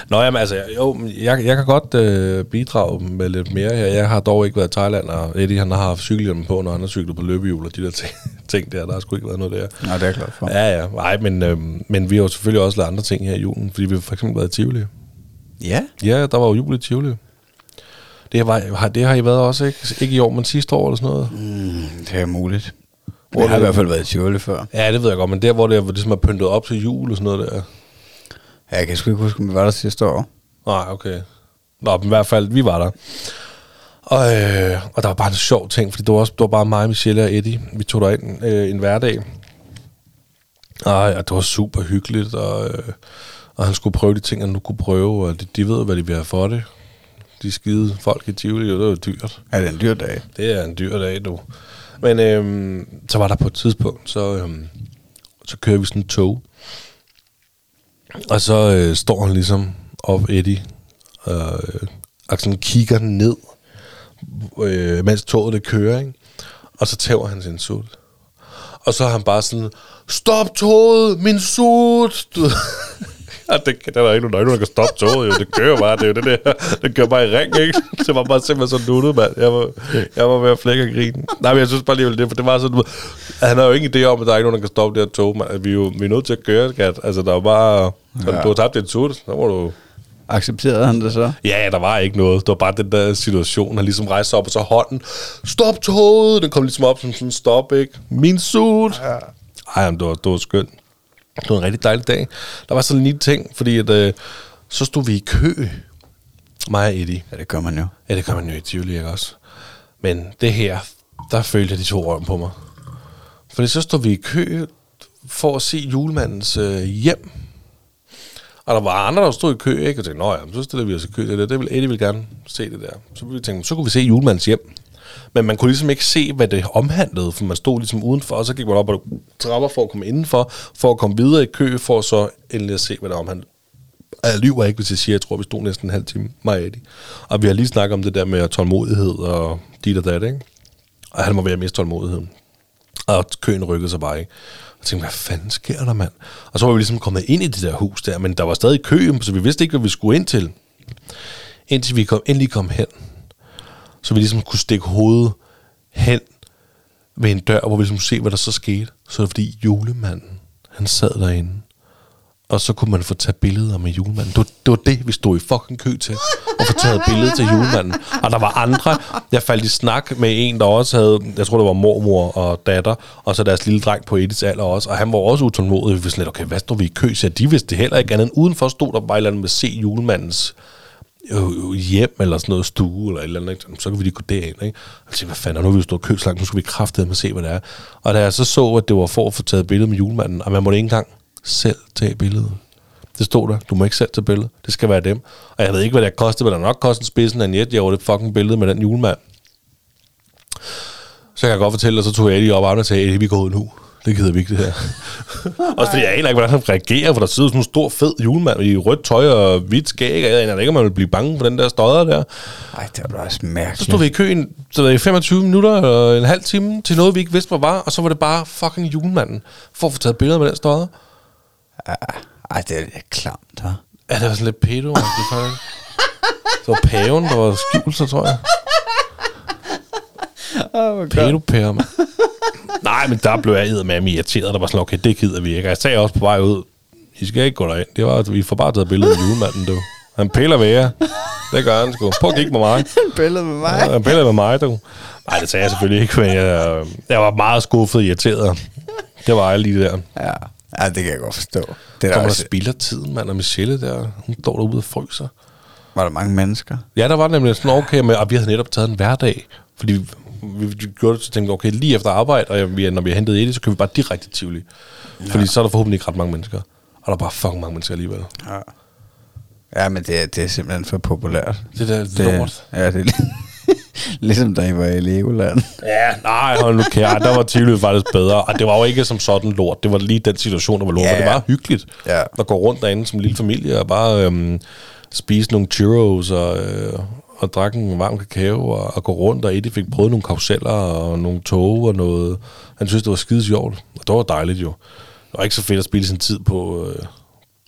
Nå, jamen altså, jo, jeg, jeg kan godt øh, bidrage med lidt mere her. Jeg har dog ikke været i Thailand, og Eddie han har haft cykelhjelm på, når han har cyklet på løbehjul, og de der ting, ting der, der har sgu ikke været noget der. Nå, det er glad for. Ja, ja. Nej, men, øhm, men vi har jo selvfølgelig også lavet andre ting her i julen, fordi vi har for eksempel været i Tivoli. Ja. Ja, der var jo jul i Tivoli. Det, har, det har I været også, ikke? Ikke i år, men sidste år eller sådan noget. Mm, det er muligt. Hvor Jeg har i hvert fald været i Tivoli før. Ja, det ved jeg godt, men der, hvor det, hvor det ligesom er pyntet op til jul og sådan noget der. Ja, Jeg kan sgu ikke huske, om vi var der sidste år. Nej, okay. Nå, men i hvert fald, vi var der. Og, øh, og der var bare en sjov ting, fordi det var, også, det var bare mig, Michelle og Eddie. Vi tog der ind øh, en hverdag. Og, og det var super hyggeligt, og, øh, og han skulle prøve de ting, han nu kunne prøve, og de, de ved, hvad de vil have for det. De skide folk i Tivoli, og det var dyrt. Ja, det er en dyr dag. Det er en dyr dag, du. Men øhm, så var der på et tidspunkt, så, øhm, så kører vi sådan et tog. Og så øh, står han ligesom op, Eddie, og, øh, og sådan kigger ned øh, mens toget det kører, ikke? Og så tæver han sin sut. Og så er han bare sådan, stop toget, min sut! Du, Ja, det, det er der ikke nogen, der kan stoppe toget, jo. Det kører bare, det er jo det der. Det kører bare i ring, ikke? Det var bare simpelthen så nuttet, mand. Jeg var, jeg var ved at flække og grine. Nej, men jeg synes bare lige, det, for det var sådan, ved, han har jo ingen idé om, at der er ikke nogen, der kan stoppe det her tog, mand. Vi er jo vi er nødt til at køre, skat. Altså, der var bare... Ja. Du har tabt din sut, så må du... Accepterede han det så? Ja, der var ikke noget. Det var bare den der situation. Han ligesom rejste op, og så hånden. Stop toget! Den kom ligesom op som sådan stop, ikke? Min sut! Ja. Ej, men det var, det var skønt. Det var en rigtig dejlig dag. Der var sådan en lille ting, fordi at, øh, så stod vi i kø, mig og Eddie. Ja, det gør man jo. Ja, det kan man jo i Tivoli, ikke også? Men det her, der følte jeg, de to røven på mig. Fordi så stod vi i kø for at se julemandens øh, hjem. Og der var andre, der stod i kø, ikke? Og tænkte, nå ja, så stiller vi os i kø. Det, der. det vil Eddie vil gerne se det der. Så vi tænkte, så kunne vi se julemandens hjem. Men man kunne ligesom ikke se, hvad det omhandlede, for man stod ligesom udenfor, og så gik man op og trapper for at komme indenfor, for at komme videre i kø, for så endelig at se, hvad det omhandlede. Og jeg lyver ikke, hvis jeg siger, at jeg tror, vi stod næsten en halv time, mig og Og vi har lige snakket om det der med tålmodighed og dit og dat, ikke? Og han må være mest tålmodigheden. Og køen rykkede sig bare ikke. Og tænkte, hvad fanden sker der, mand? Og så var vi ligesom kommet ind i det der hus der, men der var stadig kø, så vi vidste ikke, hvad vi skulle ind til. Indtil vi kom, endelig kom hen så vi ligesom kunne stikke hovedet hen ved en dør, hvor vi ligesom kunne se, hvad der så skete. Så det fordi julemanden, han sad derinde. Og så kunne man få taget billeder med julemanden. Det var, det var det, vi stod i fucking kø til. At få taget billeder til julemanden. Og der var andre. Jeg faldt i snak med en, der også havde, jeg tror det var mormor og datter, og så deres lille dreng på Ediths alder også. Og han var også utålmodig. Vi var sådan lidt, okay, hvad står vi i kø? Så de vidste det heller ikke andet udenfor stod der bare et eller andet med se julemandens Øh, hjem eller sådan noget stue eller et eller andet, ikke? så kan vi lige gå derind. Ikke? Og jeg tænkte, hvad fanden, nu har vi stå kø nu skal vi kraftedeme med se, hvad det er. Og da jeg så så, at det var for at få taget billedet med julemanden, og man måtte ikke engang selv tage billedet. Det stod der. Du må ikke selv tage billedet. Det skal være dem. Og jeg ved ikke, hvad det kostede, men der nok kostede spidsen af en jet. Jeg var det fucking billede med den julemand. Så jeg kan godt fortælle, og så tog jeg lige op og sagde, vi går ud nu det gider vi ikke, det her. Også fordi jeg aner ikke, hvordan han reagerer, for der sidder sådan en stor, fed julemand i rødt tøj og hvidt skæg, og jeg aner ikke, om man vil blive bange for den der støder der. Nej, det var også mærkeligt. Så stod vi i køen så i 25 minutter eller en halv time til noget, vi ikke vidste, hvad var, og så var det bare fucking julemanden for at få taget billeder med den støder. Ej, det er klamt, hva'? Ja, det var sådan lidt pedo faktisk. Det var paven, der var skjult, så tror jeg. Oh Pedo mand. Nej, men der blev jeg med irriteret. Der var sådan, okay, det gider vi ikke. Jeg sagde også på vej ud, I skal ikke gå derind. Det var, vi får bare taget billede af julemanden, du. Han piller ved jer. Det gør han sgu. Prøv at kigge med mig. Han piller med mig. Ja, han piller med mig, du. Nej, det sagde jeg selvfølgelig ikke, men jeg, jeg var meget skuffet og irriteret. Det var jeg lige der. Ja. ja, det kan jeg godt forstå. Det der, der også... spilder tiden, mand, og Michelle der, hun står derude og fryser. Var der mange mennesker? Ja, der var nemlig sådan okay med, og vi havde netop taget en hverdag, fordi vi gjorde det, så tænkte okay, lige efter arbejde, og vi, når vi har hentet Eddie, så kører vi bare direkte til Tivoli. Ja. Fordi så er der forhåbentlig ikke ret mange mennesker. Og der er bare fucking mange mennesker alligevel. Ja. Ja, men det er, det er simpelthen for populært. Det der det, lort. Ja, det er ligesom da I var i Legoland. Ja, nej, hold nu kære. Der var Tivoli faktisk bedre. Og det var jo ikke som sådan lort. Det var lige den situation, der var lort. Ja, det var hyggeligt. Ja. At gå rundt derinde som lille familie og bare øhm, spise nogle churros og, øh, og drak en varm kakao og, og gå rundt, og Eddie fik prøvet nogle karuseller og nogle tog og noget. Han synes, det var skide sjovt, og det var dejligt jo. Det var ikke så fedt at spille sin tid på, øh,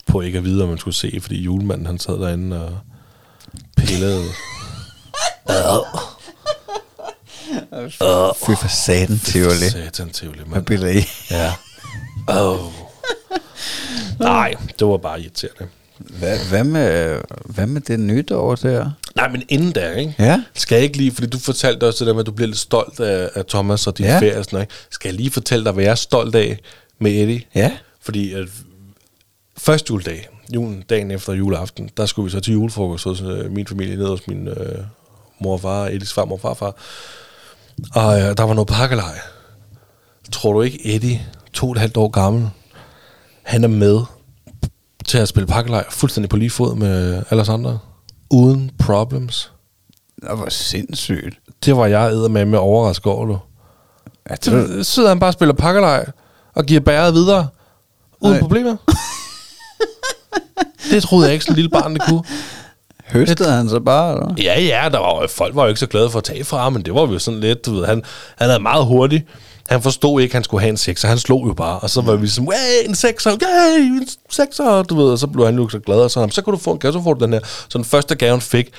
på ikke at vide, om man skulle se, fordi julemanden han sad derinde og pillede. Fy for satan, Tivoli. Satan, Tivoli, mand. Hvad billeder I? Ja. Oh. Nej, det var bare irriterende. Hvad, hvad, med, hvad med det nytår der? Nej, men inden der, ikke? Ja. Skal jeg ikke lige, fordi du fortalte også det der med, at du bliver lidt stolt af, af Thomas og din ja. ferie og sådan noget. Skal jeg lige fortælle dig, hvad jeg er stolt af med Eddie? Ja. Fordi at første juledag, julen, dagen efter juleaften, der skulle vi så til julefrokost hos øh, min familie, nede hos min øh, mor og far, Eddies far, mor og farfar. Og øh, der var noget pakkelej. Tror du ikke, Eddie, to og et halvt år gammel, han er med til at spille pakkelej fuldstændig på lige fod med alle os andre. Uden problems. Det var sindssygt. Det var jeg æder med med overrasket over, du. Ja, det var... Så sidder han bare og spiller pakkelej og giver bæret videre. Uden Nej. problemer. det troede jeg ikke, en lille barn det kunne. Høstede han så bare, eller? Ja, ja, der var, folk var jo ikke så glade for at tage fra ham, men det var jo sådan lidt, du ved, han, han er meget hurtig. Han forstod ikke, at han skulle have en sekser. Han slog jo bare, og så var vi som, hey, en sekser, yay, en sekser, du ved, og så blev han jo så glad, og så, så kunne du få en gave, så får du den her. Så den første gave, han fik,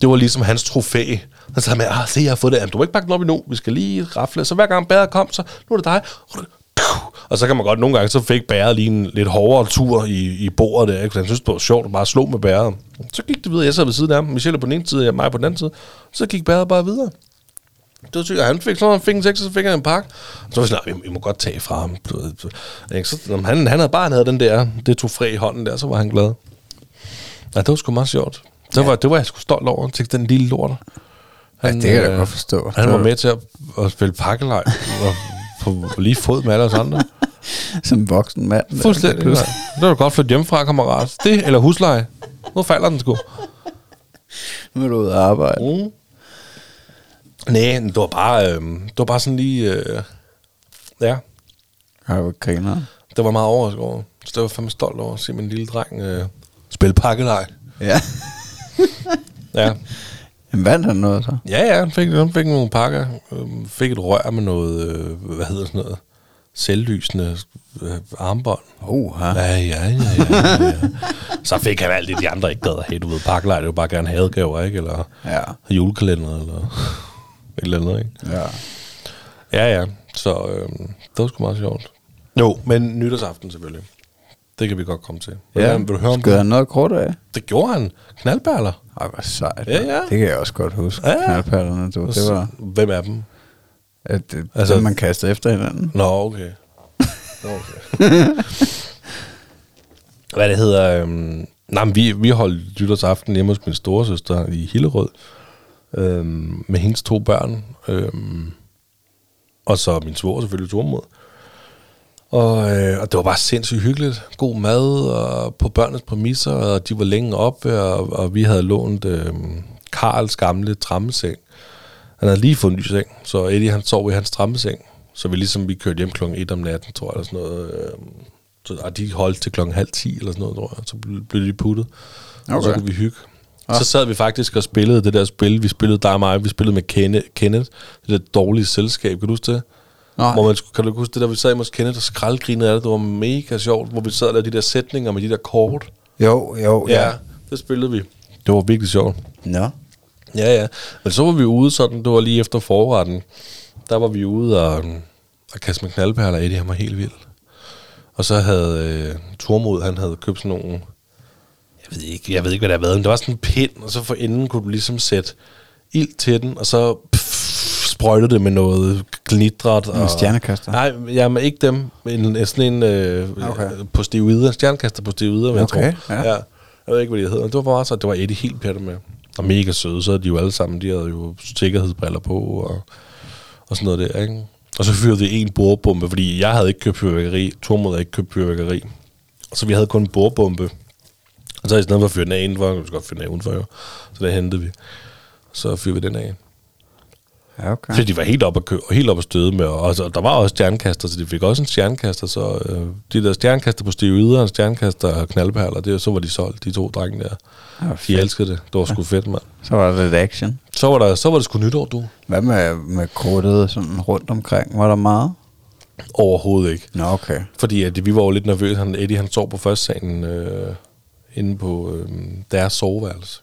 det var ligesom hans trofæ. Han sagde med, ah, se, jeg har fået det. Jamen, du må ikke pakke den op endnu, vi skal lige rafle. Så hver gang bæret kom, så nu er det dig. Og så kan man godt, nogle gange, så fik bæret lige en lidt hårdere tur i, i bordet der, ikke? Han synes, det var sjovt at bare slå med bæret. Så gik det videre, jeg sad ved siden af ham, Michelle på den ene side, og mig på den anden side. Så gik bæret bare videre. Det var sygt. Han fik, så han fik en sekser, så fik han en pakke. Så var vi sådan, "Nej, vi, må godt tage fra ham. Så, han, han havde bare han havde den der, det tog fræ i hånden der, så var han glad. Ja, det var sgu meget sjovt. Det, ja. var, det var jeg sgu stolt over, til den lille lort. Ja, det kan jeg da godt forstå. Han var med til at, at spille pakkelej og på lige fod med alle os andre. Som voksen mand. Fuldstændig. Det var godt flytte hjemmefra, kammerat. Det eller husleje. Nu falder den sgu. Nu er du ude at arbejde. Mm. Nej, det var bare, øh, det var bare sådan lige... Øh, ja, Har du griner? det var meget overrasket over. Så det var jeg fandme stolt over at se min lille dreng øh, spille pakkelej. Ja. Ja. Jamen, vandt han noget så? ja, ja, han fik, han fik nogle pakker. Øh, fik et rør med noget, øh, hvad hedder sådan noget, selvlysende øh, armbånd. Oh, ha. Ja, ja, ja, ja, ja. Så fik han alt det, de andre ikke gad at have. Du ved, pakkelej, det jo bare gerne hadegaver, ikke? Eller Ja. julekalender, eller et eller andet, ikke? Ja. Ja, ja. Så øh, det var sgu meget sjovt. Jo, men nytårsaften selvfølgelig. Det kan vi godt komme til. Vil, Ja, du, vil du høre om Skød det? han noget krudt af? Det gjorde han. Knaldperler. Ej, hvor sejt. Ja, ja. Det kan jeg også godt huske. Ja, Ja. Knaldperlerne, du. Det var, Hvem er dem? at det, Altså- altså, dem, man kastede efter hinanden. Nå, okay. Nå, okay. Hvad det hedder... Øhm, nej, men vi, vi holdt nytårsaften hjemme hos min storesøster i Hillerød. Øhm, med hendes to børn. Øhm, og så min svor selvfølgelig Tormod. Og, øh, og det var bare sindssygt hyggeligt. God mad og på børnenes præmisser, og de var længe oppe, og, og vi havde lånt øh, Karls gamle trammeseng. Han havde lige fået en ny seng, så Eddie han sov i hans trammeseng. Så vi ligesom, vi kørte hjem klokken 1 om natten, tror jeg, eller sådan noget. Øh, så, og de holdt til klokken halv 10 eller sådan noget, tror jeg. Så blev de puttet. Okay. Og så kunne vi hygge. Så sad vi faktisk og spillede det der spil. Vi spillede dig og mig, vi spillede med Kenneth, Kenneth det der dårlige selskab. Kan du huske det? Nej. Hvor man, kan du huske det der, vi sad hos Kenneth og skraldgrinede af det. Det var mega sjovt, hvor vi sad og lavede de der sætninger med de der kort. Jo, jo, Ja, ja. det spillede vi. Det var virkelig sjovt. Nå. Ja, ja. Men så var vi ude sådan, det var lige efter forretten. Der var vi ude og, og kaste med knaldperler. Eddie, han var helt vild. Og så havde øh, Tormod, han havde købt sådan nogle, jeg ved ikke, jeg ved ikke, hvad det har været, men det var sådan en pind, og så for enden kunne du ligesom sætte ild til den, og så pff, sprøjtede det med noget glitret. En og, stjernekaster? Nej, jamen ikke dem. En, en sådan en øh, Okay. okay. på steroider, stjernekaster på steroider, vil jeg Okay, tror. ja. ja. Jeg ved ikke, hvad de hedder. Det var bare så, det var Eddie helt pætter med. Og mega søde, så de jo alle sammen, de havde jo sikkerhedsbriller på og, og sådan noget der, ikke? Og så fyrede vi en bordbombe, fordi jeg havde ikke købt fyrværkeri, Tormod havde ikke købt fyrværkeri. Så vi havde kun en bordbombe. Og så i stedet for at fyre den af indenfor, kunne vi godt fyre den af udenfor jo. Så der hentede vi. Så fyrede vi den af. Ja, okay. Fordi de var helt op at, kø- helt op at støde med, og altså, der var også stjernekaster, så de fik også en stjernekaster, så øh, de der stjernekaster på steroider, og stjernekaster og knaldperler, det, så var de solgt, de to drenge der. Ja, De fedt. elskede det. Det var sgu fedt, mand. Så var der lidt action. Så var, der, så var det sgu nytår, du. Hvad med, med krudtet sådan rundt omkring? Var der meget? Overhovedet ikke. Nå, okay. Fordi at vi var jo lidt nervøse. Han, Eddie han sov på første salen øh, inde på øh, deres soveværelse.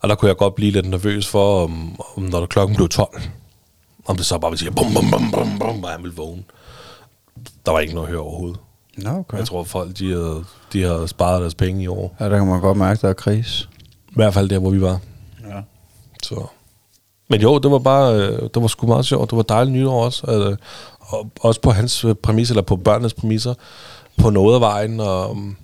Og der kunne jeg godt blive lidt nervøs for, om, om når klokken blev 12, om det så bare ville sige, bum, bum, bum, bum, bum, og han ville vågne. Der var ikke noget at høre overhovedet. Nå, okay. Jeg tror, folk de havde, de havde sparet deres penge i år. Ja, der kan man godt mærke, der er kris. I hvert fald der, hvor vi var. Ja. Så. Men jo, det var bare, øh, det var sgu meget sjovt. Det var dejligt nytår også. Øh, og også på hans præmisser, eller på børnenes præmisser, på noget af vejen. Og, mm,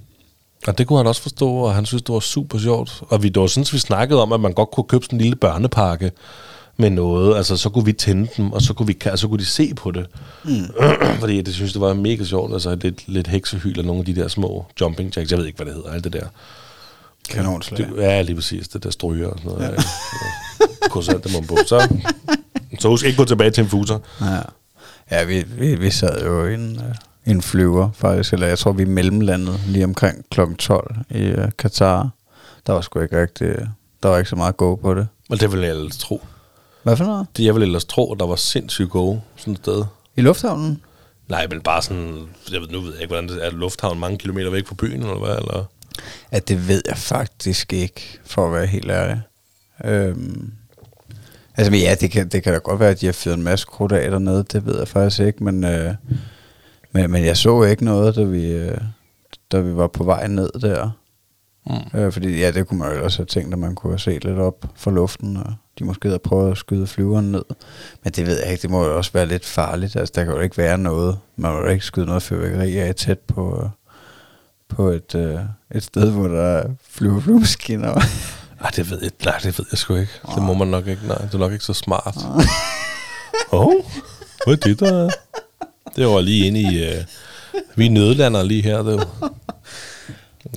og det kunne han også forstå, og han synes, det var super sjovt. Og vi, det var sådan, vi snakkede om, at man godt kunne købe sådan en lille børnepakke med noget. Altså, så kunne vi tænde dem, og så kunne, vi, så kunne de se på det. Mm. Fordi det synes, det var mega sjovt. Altså, lidt, lidt heksehyl og nogle af de der små jumping jacks. Jeg ved ikke, hvad det hedder, alt det der. Kanonslag. Det, ja, lige præcis. Det der stryger og sådan noget. Ja. Kursant, det må man på. Så, så husk ikke gå tilbage til en fuser. Ja, ja vi, vi, vi sad jo i en, øh, en flyver faktisk, eller jeg tror vi mellemlandet lige omkring kl. 12 i øh, Katar. Der var sgu ikke rigtig, Der var ikke så meget go på det. Men det vil jeg ellers tro. Hvad for noget? Det jeg vil ellers tro, at der var sindssygt gode sådan et sted. I lufthavnen? Nej, men bare sådan, jeg ved, nu ved jeg ikke, hvordan det er. Er lufthavn mange kilometer væk fra byen, eller hvad? Eller? Ja, det ved jeg faktisk ikke, for at være helt ærlig. Øhm, altså, men ja, det kan, det kan da godt være, at de har fyret en masse krudt af dernede. Det ved jeg faktisk ikke, men, øh, men, men jeg så ikke noget, da vi, øh, da vi var på vej ned der. Mm. Øh, fordi ja, det kunne man jo også have tænkt, at man kunne have set lidt op fra luften, og de måske havde prøvet at skyde flyveren ned. Men det ved jeg ikke, det må jo også være lidt farligt. Altså, der kan jo ikke være noget. Man må jo ikke skyde noget fyrværkeri af tæt på, øh, på et, øh, et sted, hvor der flyver flyvemaskiner. Ej, det ved jeg, nej, det ved jeg sgu ikke. Det må man nok ikke. Nej, det er nok ikke så smart. Åh, oh, hvad er det der? Det var lige inde i... Uh, vi er nødlander lige her, det var.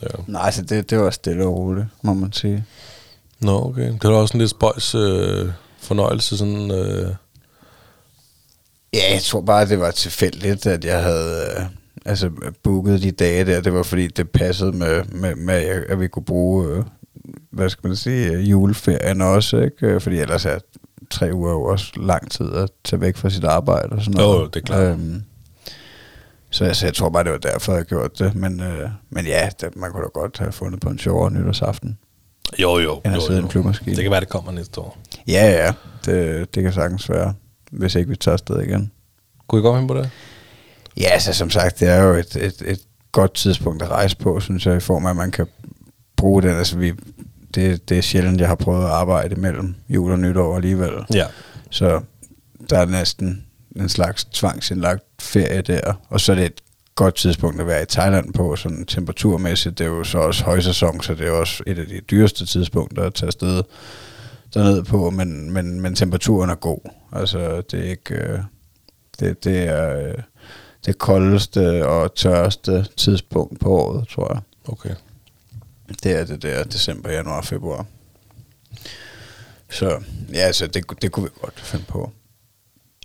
Ja. Nej, så det, det var stille og roligt, må man sige. Nå, okay. Det var også en lidt spøjs øh, fornøjelse, sådan... Øh, Ja, jeg tror bare, det var tilfældigt, at jeg havde øh, altså, booket de dage der. Det var fordi, det passede med, med, med at vi kunne bruge, øh, hvad skal man sige, øh, juleferien også. Ikke? Øh, Fordi ellers er tre uger jo også lang tid at tage væk fra sit arbejde og sådan noget. jo, det er klart. Øhm, så altså, jeg tror bare, det var derfor, jeg gjorde det. Men, øh, men ja, det, man kunne da godt have fundet på en sjovere nytårsaften. jo, jo. End at jo, sidde i en flyvemaskine. Det kan være, det kommer næste år. Ja, ja, det, det kan sagtens være, hvis ikke vi tager afsted igen. Kunne I godt hen på det? Ja, altså som sagt, det er jo et, et, et godt tidspunkt at rejse på, synes jeg, i form af, at man kan bruge den. Altså, vi, det, det er sjældent, jeg har prøvet at arbejde mellem jul og nytår alligevel. Ja. Så der er næsten en slags tvangsindlagt ferie der. Og så er det et godt tidspunkt at være i Thailand på, sådan temperaturmæssigt. Det er jo så også højsæson, så det er også et af de dyreste tidspunkter at tage afsted derned på, men, men, men temperaturen er god. Altså, det er ikke... Øh, det, det er øh, det koldeste og tørreste tidspunkt på året, tror jeg. Okay. Det er det der december, januar, februar. Så ja, altså, det, det kunne vi godt finde på,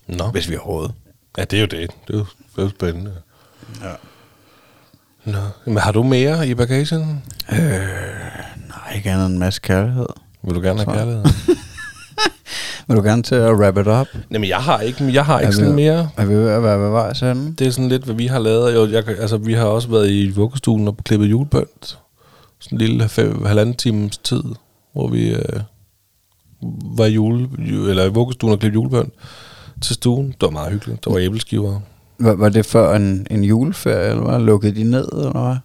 Nå. hvis vi råd. Ja, det er jo det. Det er jo, det er jo spændende. Ja. Nå. Men har du mere i bagagen? Øh, nej, ikke andet end en masse kærlighed. Vil du gerne have kærlighed? Vil du gerne til at wrap it up? Jamen, jeg har ikke, jeg har ikke Er sådan vi- mere. Er vi ved at være ved vejs henne? Det er sådan lidt, hvad vi har lavet. Jo, jeg, altså, vi har også været i vuggestuen og klippet julepynt. Sådan en lille fem, halvanden times tid, hvor vi øh, var i jule, ju- eller i vuggestuen og klippet julepynt til stuen. Det var meget hyggeligt. Der var æbleskiver. Var, var det før en, en juleferie, eller hvad? Lukkede de ned, eller hvad?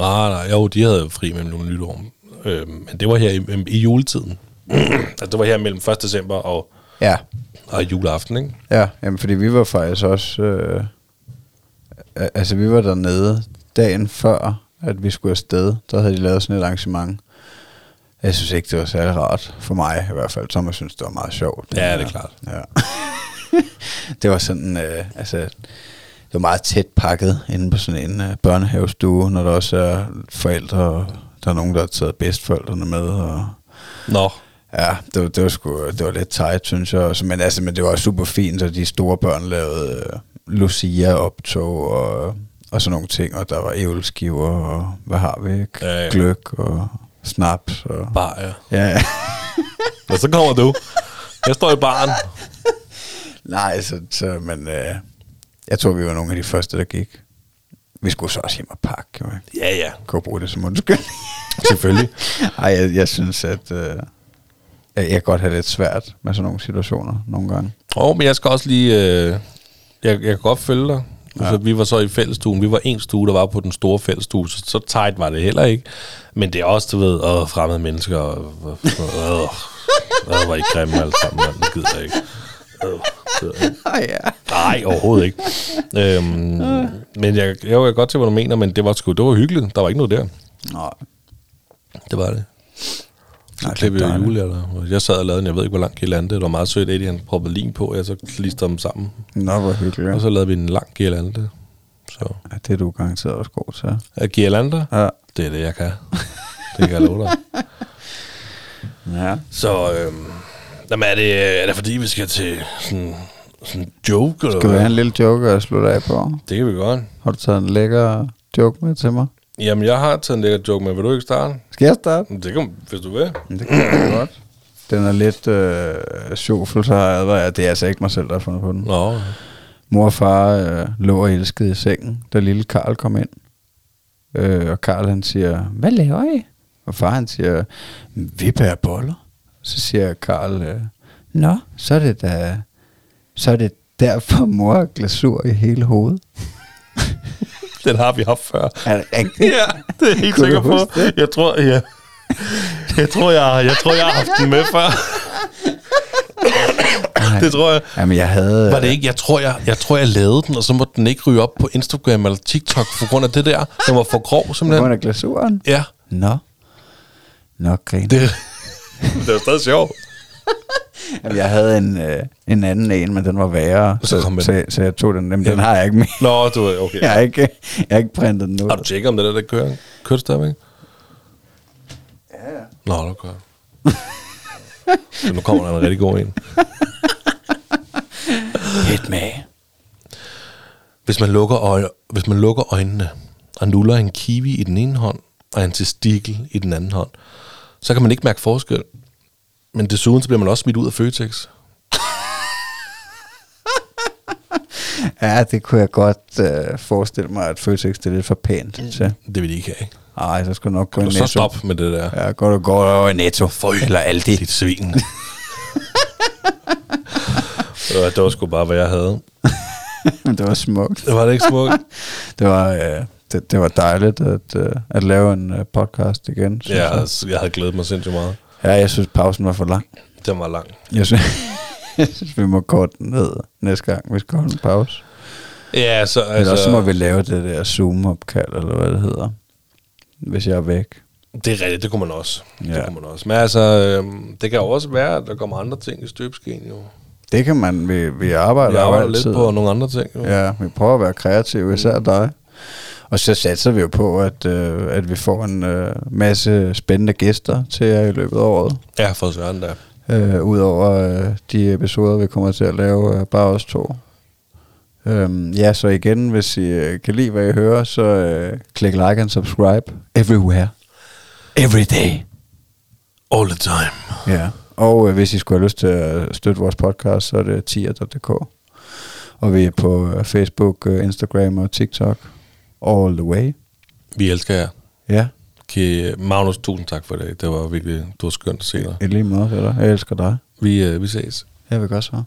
Nej, nej, jo, de havde fri mellem nogle nytår. Øh, men det var her i, i juletiden. altså, det var her mellem 1. december og, Ja, og juleaften, ikke? ja jamen, fordi vi var faktisk også... Øh, al- altså, vi var dernede dagen før, at vi skulle afsted. Der havde de lavet sådan et arrangement. Jeg synes ikke, det var særlig rart for mig i hvert fald. Thomas synes, det var meget sjovt. Ja, det er klart. Ja. det var sådan, øh, altså, det var meget tæt pakket inde på sådan en øh, børnehavestue, når der også er forældre, og der er nogen, der har taget bedstforældrene med, og Nå, ja, det var, det var, sgu, det var lidt tight, synes jeg også. Men, altså, men det var super fint, at de store børn lavede øh, Lucia-optog og, og sådan nogle ting, og der var ævleskiver, og hvad har vi ikke? Ja, ja. Gløk og snaps. Og, bare ja. ja, ja. Og så kommer du. Jeg står i baren. Nej, så, så men øh, jeg tror, vi var nogle af de første, der gik. Vi skulle så også hjem og pakke, jo. Ja, ja. Kunne bruge det som undskyldning. Selvfølgelig. Ej, jeg, jeg synes, at øh, jeg kan godt have lidt svært med sådan nogle situationer nogle gange. Åh, men jeg skal også lige... Øh, jeg, jeg kan godt følge dig. Ja. Altså, vi var så i fællestuen. Vi var en stue, der var på den store fællestue, så, så tight var det heller ikke. Men det er også, du ved, åh, fremmede mennesker. Og, og, og, og, var I grimme alle sammen. Det gider ikke. Øh, ja. Nej, overhovedet ikke. Øhm, men jeg, jeg kan godt til, hvad du mener, men det var sgu, det var hyggeligt. Der var ikke noget der. Nej. Det var det. Så Nej, klippede jeg dejligt. julealder. Jeg sad og lavede en, jeg ved ikke, hvor lang girlande. Det var meget sødt, Eddie, han proppede lim på, og jeg så klistrede dem sammen. Nå, hvor hyggeligt. Og så lavede vi en lang girlande. Så Ja, det er du garanteret også god til. er girlander, Ja. det er det, jeg kan. Det kan jeg love dig. ja. Så øhm, jamen er, det, er det fordi, vi skal til sådan, sådan en joke? Eller Skal vi hvad? have en lille joke at slutte af på? Det kan vi godt. Har du taget en lækker joke med til mig? Jamen, jeg har taget en lækker joke med. Vil du ikke starte? Skal jeg starte? Det kan, hvis du vil. Det kan jeg godt. Den er lidt øh, sjovfuld, så har jeg. Det er altså ikke mig selv, der har fundet på den. Nå, Mor og far øh, lå og elskede i sengen, da lille Karl kom ind. Øh, og Karl han siger, hvad laver I? Og far han siger, vi bærer boller. Så siger Karl, øh, nå, så er det da, så er det derfor mor har glasur i hele hovedet. den har vi haft før. Er det rigtigt? Ja, det er jeg helt sikker på. det? Jeg tror, ja. Jeg tror, jeg, jeg tror, jeg har haft den med før. det tror jeg. Jamen, jeg havde... Var det ikke? Jeg tror, jeg, jeg tror, jeg lavede den, og så måtte den ikke ryge op på Instagram eller TikTok på grund af det der. Den var for grov, På grund simpelthen. af glasuren? Ja, Nå. Nå, grin. det, det var stadig sjovt. Jamen, jeg havde en, øh, en anden en, men den var værre, Så så, så, så, jeg tog den. Jamen, den har jeg ikke mere. Nå, du er okay. Jeg har ikke, jeg har ikke printet den ud. Har du tjekket, om det der, der kører? Kører det stadigvæk? Ja, ja. Nå, det kører. så nu kommer der en rigtig god en. Hit med. Hvis man lukker, øje, hvis man lukker øjnene og nuller en kiwi i den ene hånd og en testikel i den anden hånd, så kan man ikke mærke forskel. Men desuden så bliver man også smidt ud af Føtex. Ja, det kunne jeg godt øh, forestille mig, at Føtex det er lidt for pænt til. Det vil de ikke have. ikke? Ej, så skulle nok gå i Netto. så stop med det der. Ja, går du går over i Netto. Føj. Eller Aldi. Dit svin. Ja, det var sgu bare, hvad jeg havde. det var smukt. Det var det ikke smukt? Det var, øh, det, det var dejligt at, øh, at lave en øh, podcast igen. Ja, jeg. altså, jeg havde glædet mig sindssygt meget. ja, jeg synes, pausen var for lang. Den var lang. Jeg synes, jeg synes vi må korte den ned næste gang, vi skal holde en pause. Ja, så Altså, Eller så må vi lave det der Zoom-opkald, eller hvad det hedder. Hvis jeg er væk. Det er rigtigt, det kunne man også. Ja. Det kunne man også. Men altså, øhm, det kan også være, at der kommer andre ting i støbeskeen jo. Det kan man, vi, vi arbejder, Vi arbejder jo lidt altid. på nogle andre ting jo. Ja, vi prøver at være kreative, især dig. Og så satser vi jo på, at, øh, at vi får en øh, masse spændende gæster til jer i løbet af året. Ja, for søren da. Øh, Udover øh, de episoder, vi kommer til at lave, øh, bare os to. Øhm, ja, så igen, hvis I øh, kan lide, hvad I hører, så øh, klik like and subscribe everywhere. Every day. All the time. Ja. Og øh, hvis I skulle have lyst til at støtte vores podcast, så er det tier.dk. Og vi er på øh, Facebook, øh, Instagram og TikTok. All the way. Vi elsker jer. Ja, Okay, Magnus, tusind tak for det. Det var virkelig, det var skønt at se dig. i lige måde dig. Jeg elsker dig. Vi, øh, vi ses. Jeg vil godt så.